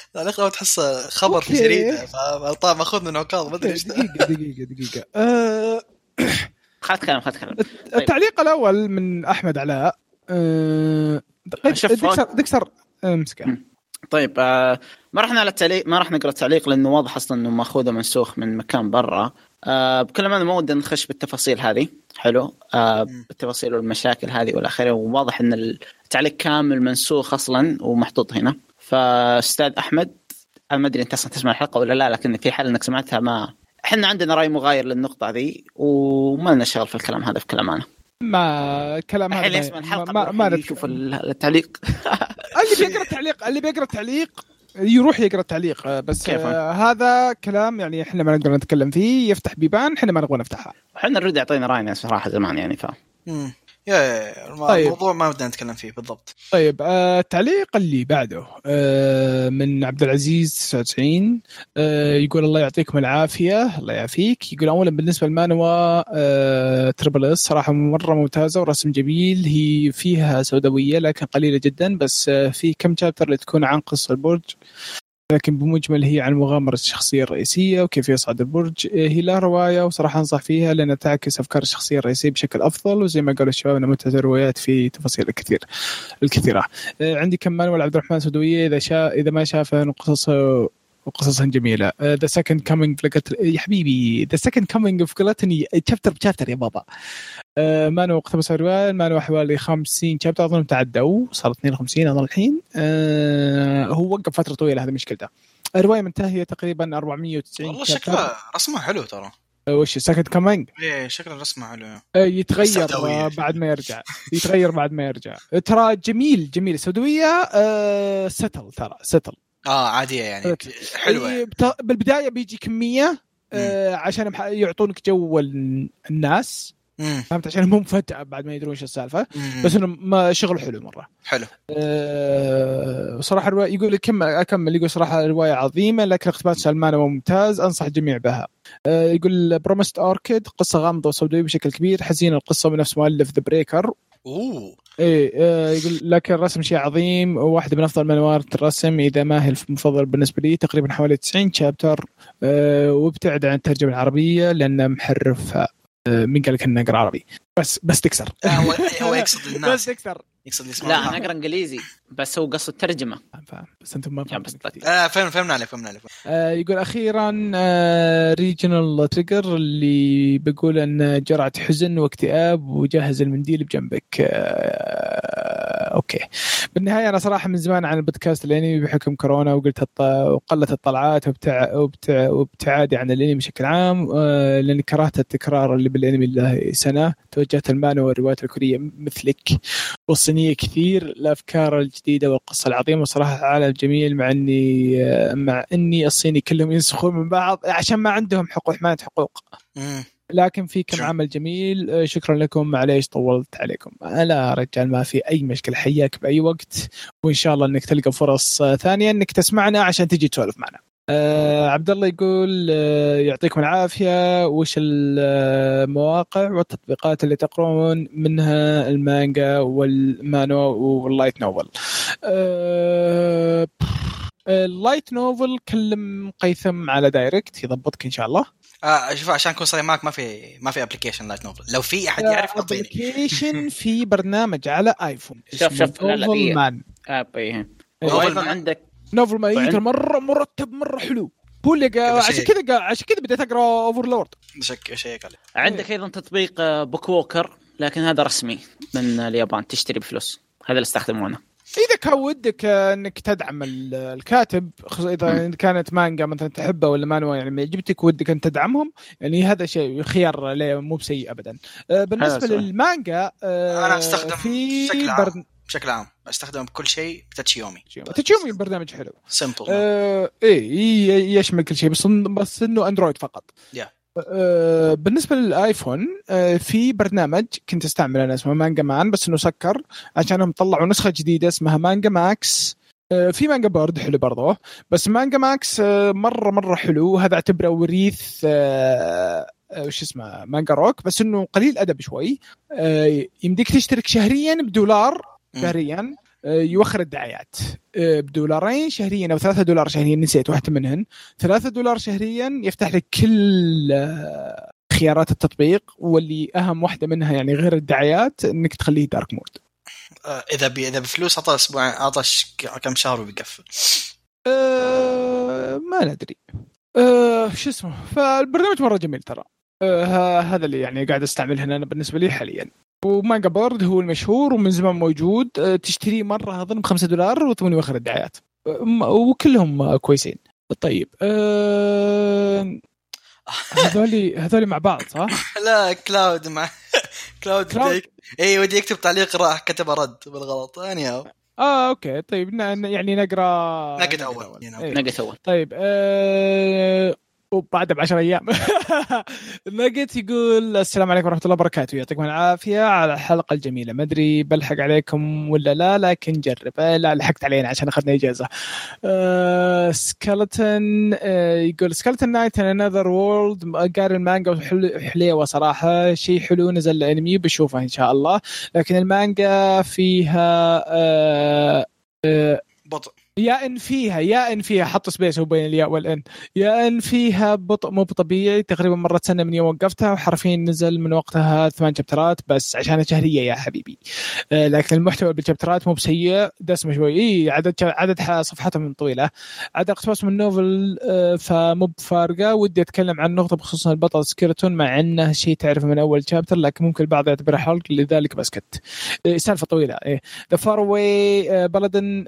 التعليق الأول تحسه خبر في okay. جريدة. فطيب ماخذ من عكاظ ما أدري إيش. ذا. دقيقة دقيقة دقيقة. آه خذت كلام خذت كلام التعليق الأول من أحمد علاء. آه شوف، دكسر دكسر امسكه. طيب آه ما راح نعلى التعليق ما راح نقرأ التعليق لأنه واضح أصلا إنه ماخوذه منسوخ من مكان برا. آه بكل أمانة ما ودنا نخش بالتفاصيل هذه. حلو. آه. بالتفاصيل والمشاكل هذه والى آخره. وواضح إن التعليق كامل منسوخ أصلا ومحطوط هنا. فأستاذ أحمد أنا ما أدري أنت أصلا تسمع الحلقة ولا لا لكن في حال إنك سمعتها ما إحنا عندنا رأي مغاير للنقطة ذي وما لنا شغل في الكلام هذا في كلام أنا ما كلام هذا يسمع الحلقة ما, ما ما يشوف التعليق. <laughs> اللي بيقرأ التعليق اللي بيقرأ التعليق يروح يقرأ التعليق آه، بس كيف؟ آه هذا كلام يعني إحنا ما نقدر نتكلم فيه يفتح بيبان إحنا ما نبغى نفتحها إحنا نرد يعطينا رأينا صراحة زمان يعني ف مم. يا يا طيب. الموضوع ما بدنا نتكلم فيه بالضبط. طيب آه التعليق اللي بعده آه من عبد العزيز 99 آه يقول الله يعطيكم العافية الله يعافيك. يقول اولا بالنسبة للمانوا آه Triple S صراحة مرة ممتازة ورسم جميل. هي فيها سوداوية لكن قليلة جدا بس آه في كم chapter اللي تكون عن قصة البرج؟ لكن بمجمل هي عن مغامرة الشخصية الرئيسية وكيف يصعد البرج. هي لها رواية وصراحة أنصح فيها لأنها تعكس أفكار الشخصية الرئيسية بشكل أفضل وزي ما قالوا الشباب أنها متعة الروايات في تفاصيل الكثير الكثيرة. آه، عندي كمان والعبد الرحمن سودوية إذا شا إذا ما شافه قصص وقصصها جميلة. The Second Coming يا حبيبي The Second Coming of Gluttony chapter ب chapter يا بابا. Uh, مانهوا اقتبس الروايه مانهوا حوالي 50 chapter أظن تعدوا صار 52 أظن الحين. Uh, هو وقف فترة طويلة هذه مشكلته. الرواية منتهية تقريبا 490 والله شكلها رسمه حلو ترى. وش Second Coming؟ إيه شكله رسمه حلو. يتغير سودوية. بعد ما يرجع. يتغير بعد ما يرجع. ترى جميل جميل. سودويه أه still ترى still آه عادية يعني حلوة. يعني. بالبداية بيجي كميه آه عشان يعطونك جو الناس فهمت؟ عشان هم فجاه بعد ما يدرون إيش السالفة. بس إنه ما شغل حلو مرة. حلو. أه صراحة الروايه يقول كمل أكمل. يقول صراحة الروايه عظيمة لكن اقتباس سلمان ممتاز أنصح الجميع بها. أه يقول Promised Orchid قصة غامضة وسوداوية بشكل كبير حزينة القصة بنفس مؤلف The Breaker أوه. إيه آه يقول لكن الرسم شيء عظيم واحدة من أفضل مانهوات الرسم إذا ما هي المفضل بالنسبة لي تقريبا حوالي 90 chapter آه وابتعد عن الترجمة العربية لأنه محرفها آه مين قال لك إنه عربي. بس بس تكسر. هو هو يقصد <laughs> الناس. بس تكسر. يقصد يسمع لا أنا أقرأ إنجليزي بس هو قصد ترجمة. فاهم بس أنتم ما فهمتوا آه فهمنا فهمنا عليك فهمنا عليك. آه يقول أخيرا آه ريجنال تريجر اللي بيقول إن جرعة حزن واكتئاب وجهز المنديل بجنبك. آه أوكي. بالنهاية أنا صراحة من زمان عن البودكاست الانمي بحكم كورونا وقلت الط... وقلت الطلعات وابتع... وابتع... وابتعادي عن الأنمي بشكل عام آه لأني كرهت التكرار اللي بالأنمي له سنه توجهت المانهوا والروايات الكورية مثلك والصينية كثير الافكار الجديدة والقصة العظيمة. وصراحة عالم جميل مع أني مع أني الصيني كلهم ينسخون من بعض عشان ما عندهم حقوق حمايه حقوق. لكن في كم عمل جميل. شكرا لكم. معليش طولت عليكم. لا رجال ما في أي مشكلة. حياك بأي وقت. وإن شاء الله إنك تلقى فرص ثانية إنك تسمعنا عشان تجي تسولف معنا. آه عبد الله يقول آه يعطيكم العافية. وش المواقع والتطبيقات اللي تقرون منها المانجا والمانهوا وال light novel. آه ال light novel كلم قيثم على direct يضبطك إن شاء الله. آه شوف عشان أكون صريح معك ما في ما في ابلكيشن لايت novel لو في أحد يعرف application <laughs> في برنامج على ايفون شوف شوف لا لا مان app إيه. عندك novel ما مرة مرتب مرة حلو. هو اللي. عشان كذا عشان كذا بديت أقرأ Overlord شك شيك عليه عندك أيضا تطبيق BookWalker لكن هذا رسمي من اليابان تشتري بفلوس. هذا اللي استخدمونه. إذا كان ودك إنك تدعم الكاتب إذا كانت مانجا مثلا تحبه ولا مانوا يعني عجبتك ودك إن تدعمهم يعني هذا شيء خيار مو بسيء ابدا. بالنسبة للمانجا أنا أستخدم في بشكل عام بشكل عام أستخدمه بكل شيء بتاتشيومي تاتشيومي. برنامج حلو. سمبل آه إيه يشمل كل شيء بس بس إنه أندرويد فقط. Yeah. آه بالنسبة للآيفون آه في برنامج كنت أستعمله أنا اسمه Manga Man بس إنه سكر عشانهم طلعوا نسخة جديدة اسمها Manga Max. آه في Manga Bird حلو برضه بس Manga Max مرة مرة حلو. هذا أعتبره وريث وش اسمه Manga Rock بس إنه قليل أدب شوي. يمديك تشترك شهريا بدولار شهريا. يوخر الدعايات. بدولارين شهريا أو ثلاثة دولار شهريا نسيت واحدة منهن. ثلاثة دولار شهريا يفتح لك كل خيارات التطبيق واللي أهم واحدة منها يعني غير الدعايات إنك تخليه dark mode إذا بي إذا بفلوس أعطى أسبوع أعطى كم شهر وبيقفل. أه ما ندري. أه شو اسمه؟ فالبرنامج مرة جميل ترى. أه هذا اللي يعني قاعد أستعمله أنا بالنسبة لي حاليا. و Manga Bird هو المشهور ومن زمان موجود. تشتريه مرة اظن ب 5 دولار وثمن يوخر الدعايات. وكلهم كويسين. طيب أه... هذولي هذولي مع بعض صح؟ <laughs> لا Cloud مع <laughs> Cloud, Cloud... اي ودي يكتب تعليق راح كتب رد بالغلط. أني آه أوكي. طيب يعني نقرا نقد أول. نقد أول. طيب آه... وبعدها ب 10 أيام <laughs> نقد يقول السلام عليكم ورحمة الله وبركاته. يعطيكم العافية على الحلقة الجميلة. ما أدري بلحق عليكم ولا لا لكن جرب. لا لحقت علينا عشان أخذنا إجازة. آه Skeleton آه يقول Skeleton Knight in Another World قاري المانجا حليوة صراحة. شيء حلو نزل الأنمي بشوفه إن شاء الله. لكن المانجا فيها آه بطء يا إن فيها يا إن فيها. حط space هو بين الياء والإن. يا إن فيها بطء مو طبيعي تقريبا مرت سنه من يوم وقفتها وحرفيا نزل من وقتها ثمان chapter ات بس عشان شهريه يا حبيبي. آه، لكن المحتوى بال chapter ات مو بسيء. دسمة شوي. إي عدد عدد صفحاتهم طويلة. عدد اقتباس من ال novel آه، فمو بفارقة. ودي أتكلم عن نقطة بخصوص البطل Skeleton مع إنه شيء تعرفه من أول chapter لكن ممكن البعض يعتبره حرق لذلك بسكت. آه، سالفة طويلة. The Faraway Paladin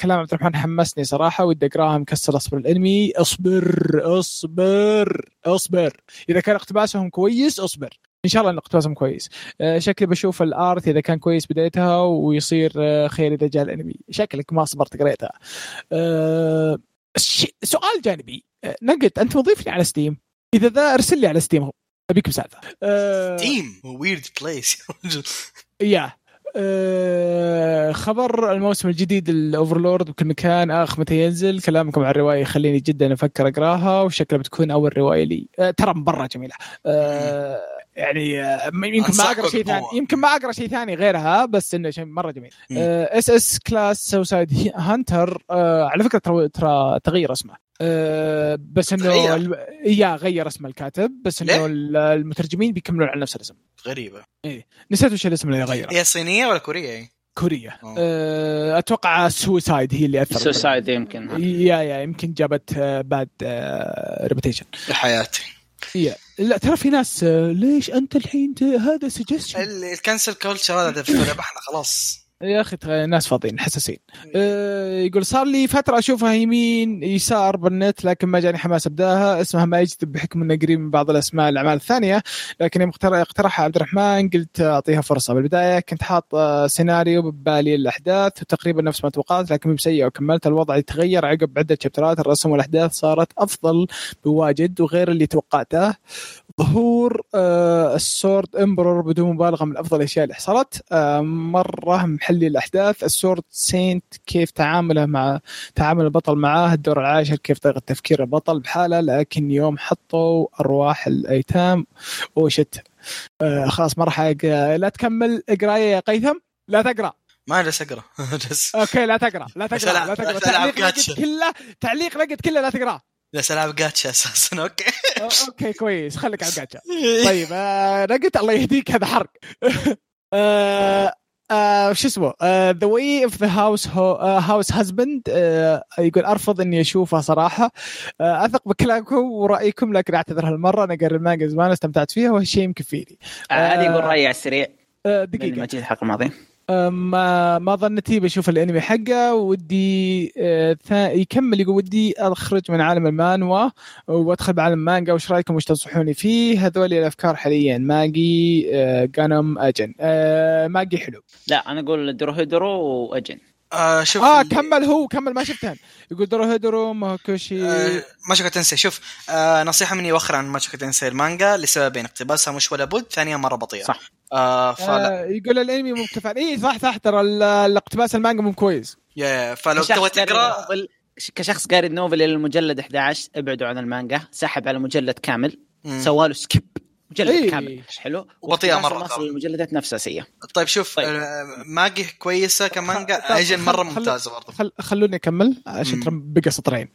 كلام عبد الرحمن حمسني صراحة ودي أقراها مكسر أصبر. الأنمي أصبر أصبر أصبر. إذا كان اقتباسهم كويس أصبر. إن شاء الله إن اقتباسهم كويس. آه، شكلي بشوف ال art إذا كان كويس بدايتها ويصير آه، خير إذا جاء الأنمي. شكلك ما صبرت قريتها. أه سؤال جانبي. نقد أنت مضيف لي على Steam إذا ذا ارسل لي على Steam أبيك بسالفة. Steam weird place يا. أه خبر الموسم الجديد ال Overlord بكل مكان. اخ متى ينزل؟ كلامكم عن الرواية يخليني جدا أفكر أقراها وشكلها بتكون أول رواية لي. أه ترى مره جميلة. أه يعني آه، يمكن ما أقرأ شيء ثاني يمكن ما أقرأ شيء ثاني غيرها بس إنه شيء مرة جميل. SS Class Suicide Hunter على فكرة ترى ترى تغير اسمه. أه بس إنه yeah غير اسم الكاتب بس إنه المترجمين بيكملون على نفس الاسم. غريبة. إيه. نسيت وش الاسم اللي غيره. هي صينية ولا كورية؟ كوريا أه أتوقع suicide هي اللي أثرت. suicide يمكن. yeah yeah يمكن جابت bad reputation حياتي. yeah. لا ترى في ناس ليش أنت الحين هذا suggestion ال cancel culture هذا ذبحنا خلاص. يا أخي ناس فاضيين حساسين. أه يقول صار لي فترة أشوفها يمين يسار بالنت لكن ما جاني حماس أبداها. اسمها ما يجذب بحكم إنه قريب من بعض الأسماء الأعمال الثانية. لكن يوم اقترحها عبد الرحمن قلت أعطيها فرصة. بالبداية كنت حاط آه، سيناريو ببالي الأحداث وتقريبا نفس ما توقعت لكن بسيئه وكملت الوضع يتغير عقب عدة chapter ات. الرسم والأحداث صارت أفضل بواجد وغير اللي توقعته. ظهور آه ال Sword Emperor بدون مبالغة من أفضل الاشياء اللي حصلت. آه مرة محلي الأحداث. ال Sword Saint كيف تعامله مع تعامل البطل معاه الدور العاشر كيف طريقة تفكير البطل بحاله. لكن يوم حطوا أرواح الأيتام وشت آه خلاص ما راح لا تكمل. اقرأ يا قيثم. لا تقرأ. ما جالس أقرأ. <laughs> okay لا تقرأ. لا تقرأ. لا تقرأ. تعليق كله تعليق لقيت كله لا تقرأ. بس العب gacha أساسا okay okay كويس. خليك على جاتشا <laughs> طيب آه قلت الله يهديك هذا حرق. <laughs> آه آه شو اسمه؟ The Way of the House House Husband يقول أرفض إني اشوفها صراحة. آه أثق بكلامكم ورأيكم لكن أعتذر هالمرة. أنا قاري المانجا زمان استمتعت فيها وهالشيء مكفيني آه هذه يقول رأيي على السريع. دقيقة. ما جيت الحلقة الماضية. ما ما ظنتي بشوف الانمي حقه. ودي آه، يكمل يقول ودي أخرج من عالم المانوا وأدخل بعالم المانجا وش رأيكم؟ وش تنصحوني فيه؟ هذول الأفكار حاليا. ماجي جانم أجن. آه، ماجي حلو. لا أنا أقول دروهيدرو وأجن. آه شوف آه كمل هو كمل. ما شفتها يقول دروهيدرو ماكوشي. آه ماشوكا تنسي شوف آه نصيحة مني وخر عن ماشوكا تنسي المانجا لسببين اقتباسها مش ولا بد ثانيا مرة بطيئة. صح. آه فلا. آه يقول الانمي مو كفايه اي صح صح ترى الاقتباس المانجا مو كويس. يا فلو تبغى تقرأ؟ كشخص قاري ال novel إلى المجلد 11 ابعدوا عن المانجا. سحب على مجلد كامل. سوى skip مجلد إيه. كامل. حلو؟ وبطيئة مرة. المجلدات نفسها سيئة. طيب شوف طيب. آه، ماجي كويسة كمانجا. اجن مرة ممتازة برضه خل... خلوني أكمل عشان ترى بقى سطرين.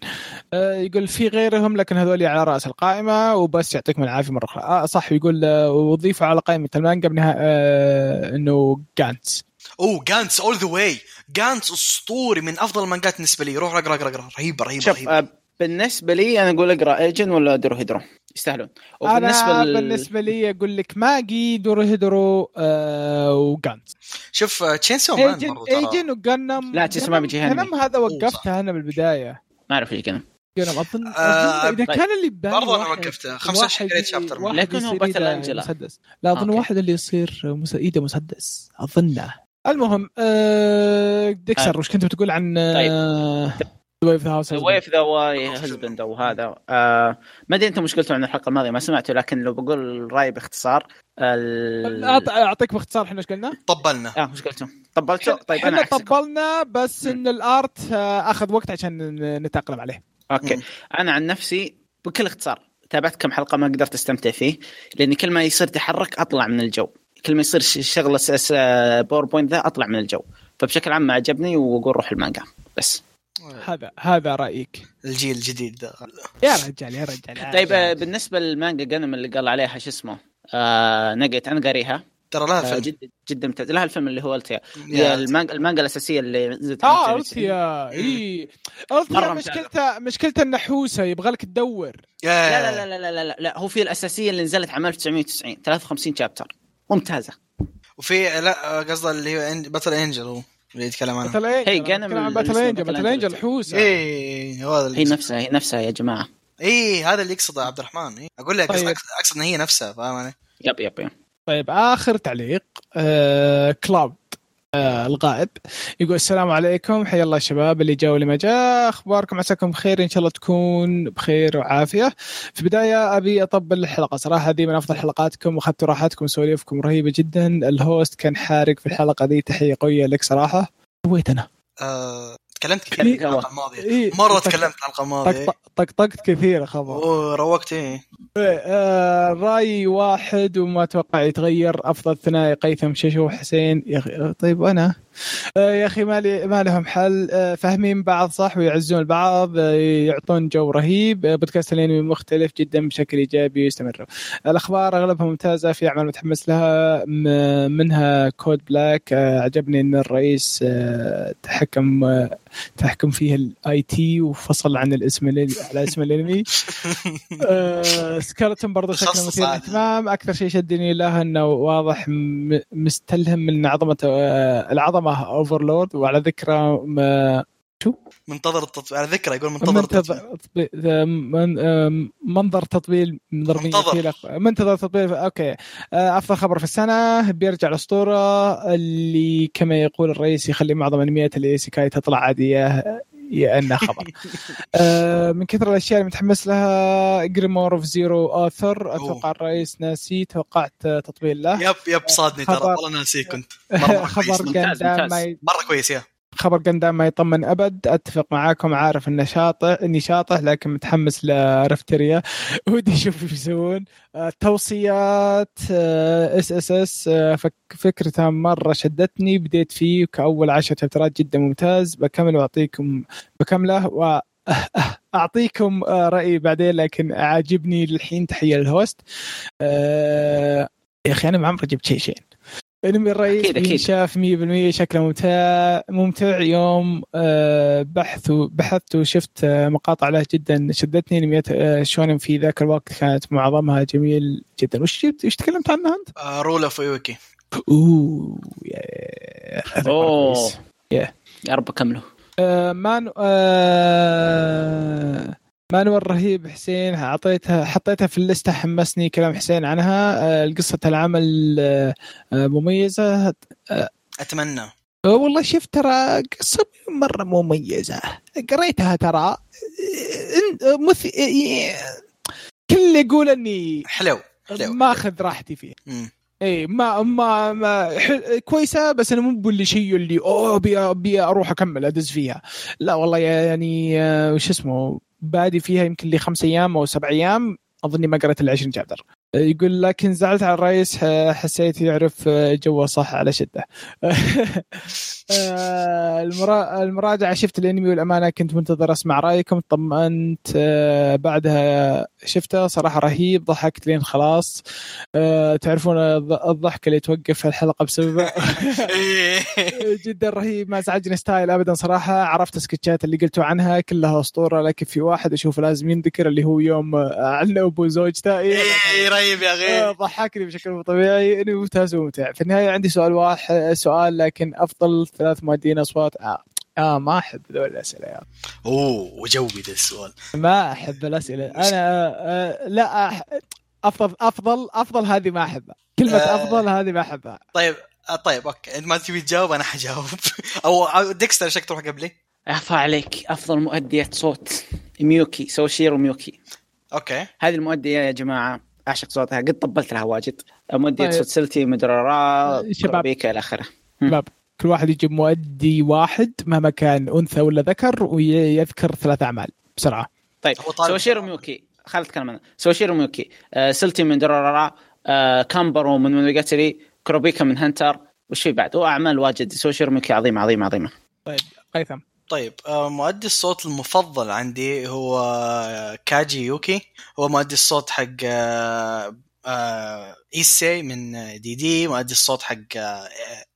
آه يقول في غيرهم لكن هذول على رأس القائمة وبس يعطيكم العافية مرة أخرى. آه صح يقول آه وضيفوا على قائمة المانجا بنها... آه إنه جانتس. أوه جانتس اول ذا واي جانتس أسطوري من أفضل المانجات بالنسبة لي. روح اقرأ اقرأ اقرأ. رهيبة رهيبة رهيبة. آه بالنسبة لي أنا أقول أقرأ ايجن ولا درو هيدرو؟ يستاهلون. وبالنسبة أنا. بالنسبة لي أقول لك ماجي دورو هيدرو آه وجانز شوف تشينسو مان ايجن ايجن وجنم لا تشينسو مان بيجي جنم هذا وقفتها أنا بالبداية. ما أعرف إيش جنم جنم اظن آه إذا كان اللي ببالي برضه أنا وقفتها 25 قريت شابتر لكن هو باتل أنجلا. مسدس. لا أظن واحد اللي يصير مس... إيده مسدس. اظنه المهم آه ديكسر آه. وش كنت بتقول عن طيب. ويف ذا هاوس ويف ذا واي هزبند أو هذا. آه ما أدري أنت مشكلته عن الحلقة الماضية ما سمعته لكن لو بقول رأيي باختصار ال... أعطيك باختصار إحنا إيش قلنا؟ طبلنا. آه إيش قلتوا؟ طبلته؟ طيب أنا طبلنا بس إن الآرت آه، أخذ وقت عشان نتأقلم عليه. أوكي. م. أنا عن نفسي بكل اختصار تابعت كم حلقة ما قدرت أستمتع فيه لاني كل ما يصير تحرك أطلع من الجو. كل ما يصير شغلة PowerPoint ذا أطلع من الجو. فبشكل عام ما عجبني وأقول روح المانجا. بس. هذا هذا رأيك. الجيل الجديد ده. يا رجال يا رجال. طيب آه، بالنسبة للمانجا جنم اللي قال عليها شو اسمه؟ آه نقيت أنا قاريها ترى لها آه فيلم. جدا جدا ممتاز. لها الفيلم اللي هو أليتا. هي yeah. المانجا المانجا الأساسية اللي نزلت آه 1990. ارثيا إي. ارثيا مرة مشكلتها مشكلتها النحوسه يبغى لك تدور. yeah. لا لا لا لا لا لا لا. هو في الأساسية اللي نزلت عام 1990 53 chapter ممتازة. وفي لا قصده اللي هو إن- Battle Angel هو اللي يتكلم عنه Battle Angel عن Battle Angel Battle. Angel حوسة هو هذا هي نفسها هي نفسها يا جماعة إيه هذا اللي يقصده عبد الرحمن إيه. أقول لك طيب. أقصد- أقصد إن هي نفسها فاهم علي؟ yep yep yep طيب آخر تعليق آه كلاود آه الغائب. يقول السلام عليكم حيا الله الشباب اللي جاء واللي ما جاء أخباركم؟ عساكم بخير إن شاء الله تكون بخير وعافية. في البداية أبي أطبل الحلقة. صراحة هذه من أفضل حلقاتكم واخذتوا راحتكم وسواليفكم رهيبة جدا. ال host كان حارق في الحلقة دي تحية قوية لك صراحة. سويت أنا. آه، تكلمت كثير إيه. الحلقة الماضية. إيه، مرة طق- تكلمت الحلقة الماضية. طق- طقطقت كثير خبر. أوه روقت إيه آه، رايي واحد وما أتوقع يتغير. أفضل ثنائي قيثم ششو وحسين. يا أخي طيب أنا يا أخي ما لي ما لهم حل. آه، فاهمين بعض صح ويعزون البعض آه، يعطون جو رهيب. آه، بودكاست الأنمي مختلف جدا بشكل إيجابي ويستمر. الأخبار أغلبها ممتازة في أعمال متحمس لها. منها Code Black. آه، عجبني إن الرئيس آه، تحكم آه، تحكم فيه ال IT وفصل عن الاسم على اسم الأنمي. <laughs> آه، سكرتون برضه شكله مثير. للاهتمام. أكثر شيء شدني له إنه واضح مستلهم من عظمة آه، العظمه Overlord وعلى ذكرى ما منتظر التطبيق على ذكرى يقول منتظر التطبيق. تطبيق- من- آه، منظر تطبيل منظر منتظر. منتظر تطبيل okay. آه، أفضل خبر في السنة بيرجع الأسطورة اللي كما يقول الرئيس يخلي معظم أنميات ال isekai تطلع عادية. يا انها خبر. <laughs> آه، من كثر الأشياء اللي متحمس لها Grimoire of Zero other أتوقع الرئيس ناسي توقعت تطبيل له. yep yep صادني ترى. والله ناسي كنت <laughs> مرة خبر كويس، ممتاز، ممتاز. مرة كويس يا. خبر Gundam ما يطمن أبد. أتفق معاكم عارف إنه شاطئ إني شاطح لكن متحمس لرفتريا <laughs> ودي أشوف إيش يسوون. آه، توصيات SSS فكرتها مرة شدتني. بديت فيه كأول عشر شابترات جدا ممتاز. بكمل واعطيكم بكمله و <laughs> أعطيكم آه، رأيي بعدين لكن عاجبني للحين تحية لل host. آه، يا أخي أنا ما عمري جبت شيء شيء انمي الرئيس أكيد، أكيد. شاف 100% شكله ممتع ممتع يوم آه، بحث بحثت وشفت آه، مقاطع له جدا شدتني انميات آه، شونن في ذاك الوقت كانت معظمها جميل جدا وش جبت وش تكلمت عنها أنت؟ رول أوف أيوكي أوه يا أوه. يا رب كملوا آه، مان آه، مانو الرهيب حسين اعطيتها حطيتها في الليستة حمسني كلام حسين عنها. آه، قصه العمل آه، آه، مميزة. أتمنى. والله شفت ترى قصة مرة مميزة. قريتها ترى. مث... كل اللي يقول إني حلو حلو. ما أخذ راحتي فيه. مم. إي ما ما, ما ح... كويسة بس أنا مو باللي شيء اللي أوه ابي أبي أروح أكمل أدز فيها. لا والله يعني وش اسمه؟ بادي فيها يمكن لي خمس أيام أو سبع أيام أظني ما قريت إلا 20 شابتر. يقول لكن زعلت على الرئيس حسيت يعرف جوه صح على شدة. <laughs> آه، المرا... المراجعة شفت الأنمي والأمانة كنت منتظر أسمع رأيكم طمنت آه، بعدها شفته صراحة رهيب ضحكت لين خلاص. آه، تعرفون الض- الضحك اللي توقف الحلقة بسببه. <laughs> جدا رهيب ما ازعجني style ابدا صراحة. عرفت السكتشات اللي قلتوا عنها كلها أسطورة لكن في واحد أشوفه لازم ينذكر اللي هو يوم وزوجته إيه، إيه رهيب يا آه، أخي ضحكني بشكل مو طبيعي. انه ممتاز وممتع. في النهاية عندي سؤال واحد سؤال لكن أفضل ثلاث مؤدين أصوات. آه. آه ما أحب ذول الأسئلة يا. أوه وجوي ذا السؤال. ما أحب الأسئلة. أنا آه لا أح... أفضل أفضل أفضل هذه ما أحبها. كلمة آه. أفضل هذه ما أحبها. طيب آه، طيب okay. إنت ما تبي تجاوب أنا حجاوب. <laughs> أو أو Dexter إيش تروح قبلي؟ عفا عليك. أفضل مؤدية صوت. ميوكي سوشيرو ميوكي. okay. هذه المؤدية يا جماعة أعشق صوتها. قد طبلت لها واجد مؤدية طيب. صوت سلتي من درارا شباب. إلى آخره. شباب كل واحد يجيب مؤدي واحد مهما كان أنثى ولا ذكر ويذكر ثلاث أعمال بسرعة. طيب. سوشيرو ميوكي. خلينا نتكلم عنه. سوشيرو ميوكي. آه سلتي من درارا آه كامبرو من مونوجاتري كروبيكا من Hunter وش في بعد؟ واعمال واجد. سوشيرو ميوكي عظيمة عظيمة عظيمة. طيب قيثم. طيب آه، مؤدي الصوت المفضل عندي هو آه، كاجي يوكي. هو مؤدي الصوت حق آه، إيسي من DD مؤدي الصوت حق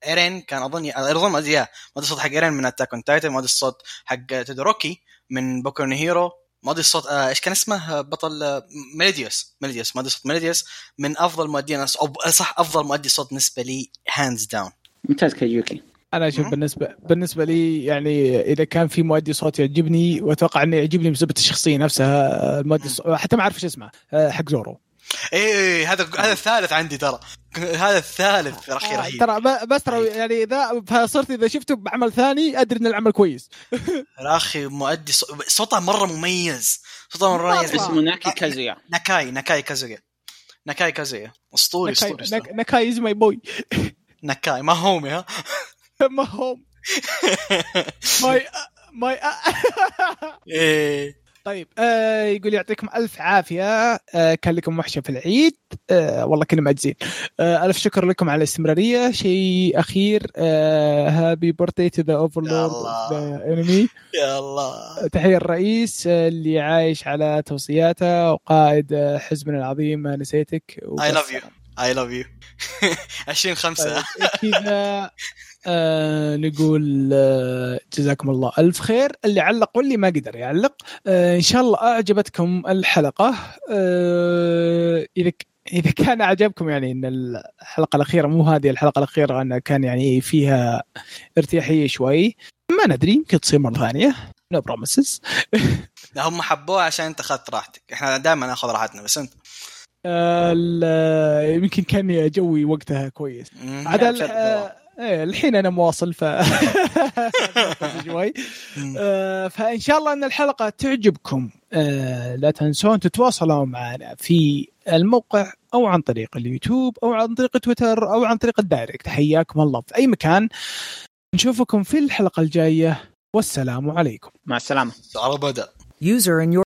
إيرين. كان أظن أظن مؤدي مؤدي الصوت حق إيرين من Attack on Titan مؤدي الصوت حق تودوروكي من Boku Hero مؤدي الصوت إيش كان اسمه؟ بطل ميليديوس ميليديوس مؤدي صوت ميليديوس من أفضل مؤدين أو صح أفضل مؤدي صوت بالنسبة لي hands down ممتاز كاجي يوكي أنا أشوف. بالنسبة بالنسبة لي يعني إذا كان في مؤدي صوت يعجبني وأتوقع إنه يعجبني بسبب الشخصية نفسها المؤدي الصوت حتى ما أعرف إيش اسمه آه، حق زورو. إيه هذا هذا الثالث عندي ترى. هذا الثالث يا أخي آه، رهيب. ترى بس ترى يعني إذا فصرت إذا شفته بعمل ثاني أدري إن العمل كويس. <laughs> يا أخي مؤدي صو- صوته مرة مميز. صوته مرة مميز. اسمه ناكي كازويا. ناكاي ناكاي كازويا. ناكاي كازويا. أسطوري أسطوري. نكاي is my boy ناكاي my homie ها؟ my home my my إيه. طيب آه يقول يعطيكم ألف عافية. آه كان لكم وحشة في العيد. آه والله كنا معجزين آه ألف شكر لكم على الاستمرارية. شيء أخير آه happy birthday to the Overlord انمي يا الله. تحية الرئيس آه، اللي عايش على توصياته وقائد آه، حزبنا العظيم. نسيتك. I love you. اي لاف يو 20 5 طيب كذا؟ <laughs> آه نقول آه جزاكم الله ألف خير. اللي علق واللي ما قدر يعلق. آه إن شاء الله أعجبتكم الحلقة. آه إذا إذا كان أعجبكم يعني إن الحلقة الأخيرة مو هذه الحلقة الأخيرة انها كان يعني فيها ارتياحية شوي. ما ندري يمكن تصير مرة ثانية. no promises <laughs> لا هم حبوها عشان أنت أخذت راحتك. إحنا دائما نأخذ راحتنا بس أنت. يمكن كان جوي وقتها كويس. عاد إيه، الحين أنا مواصل ف <laughs> <laughs> شوي. آه، فإن شاء الله أن الحلقة تعجبكم. آه، لا تنسون تتواصلوا معنا في الموقع أو عن طريق اليوتيوب أو عن طريق تويتر أو عن طريق ال direct. حياكم الله في أي مكان. نشوفكم في الحلقة الجاية. والسلام عليكم. مع السلامة. على بدا User in your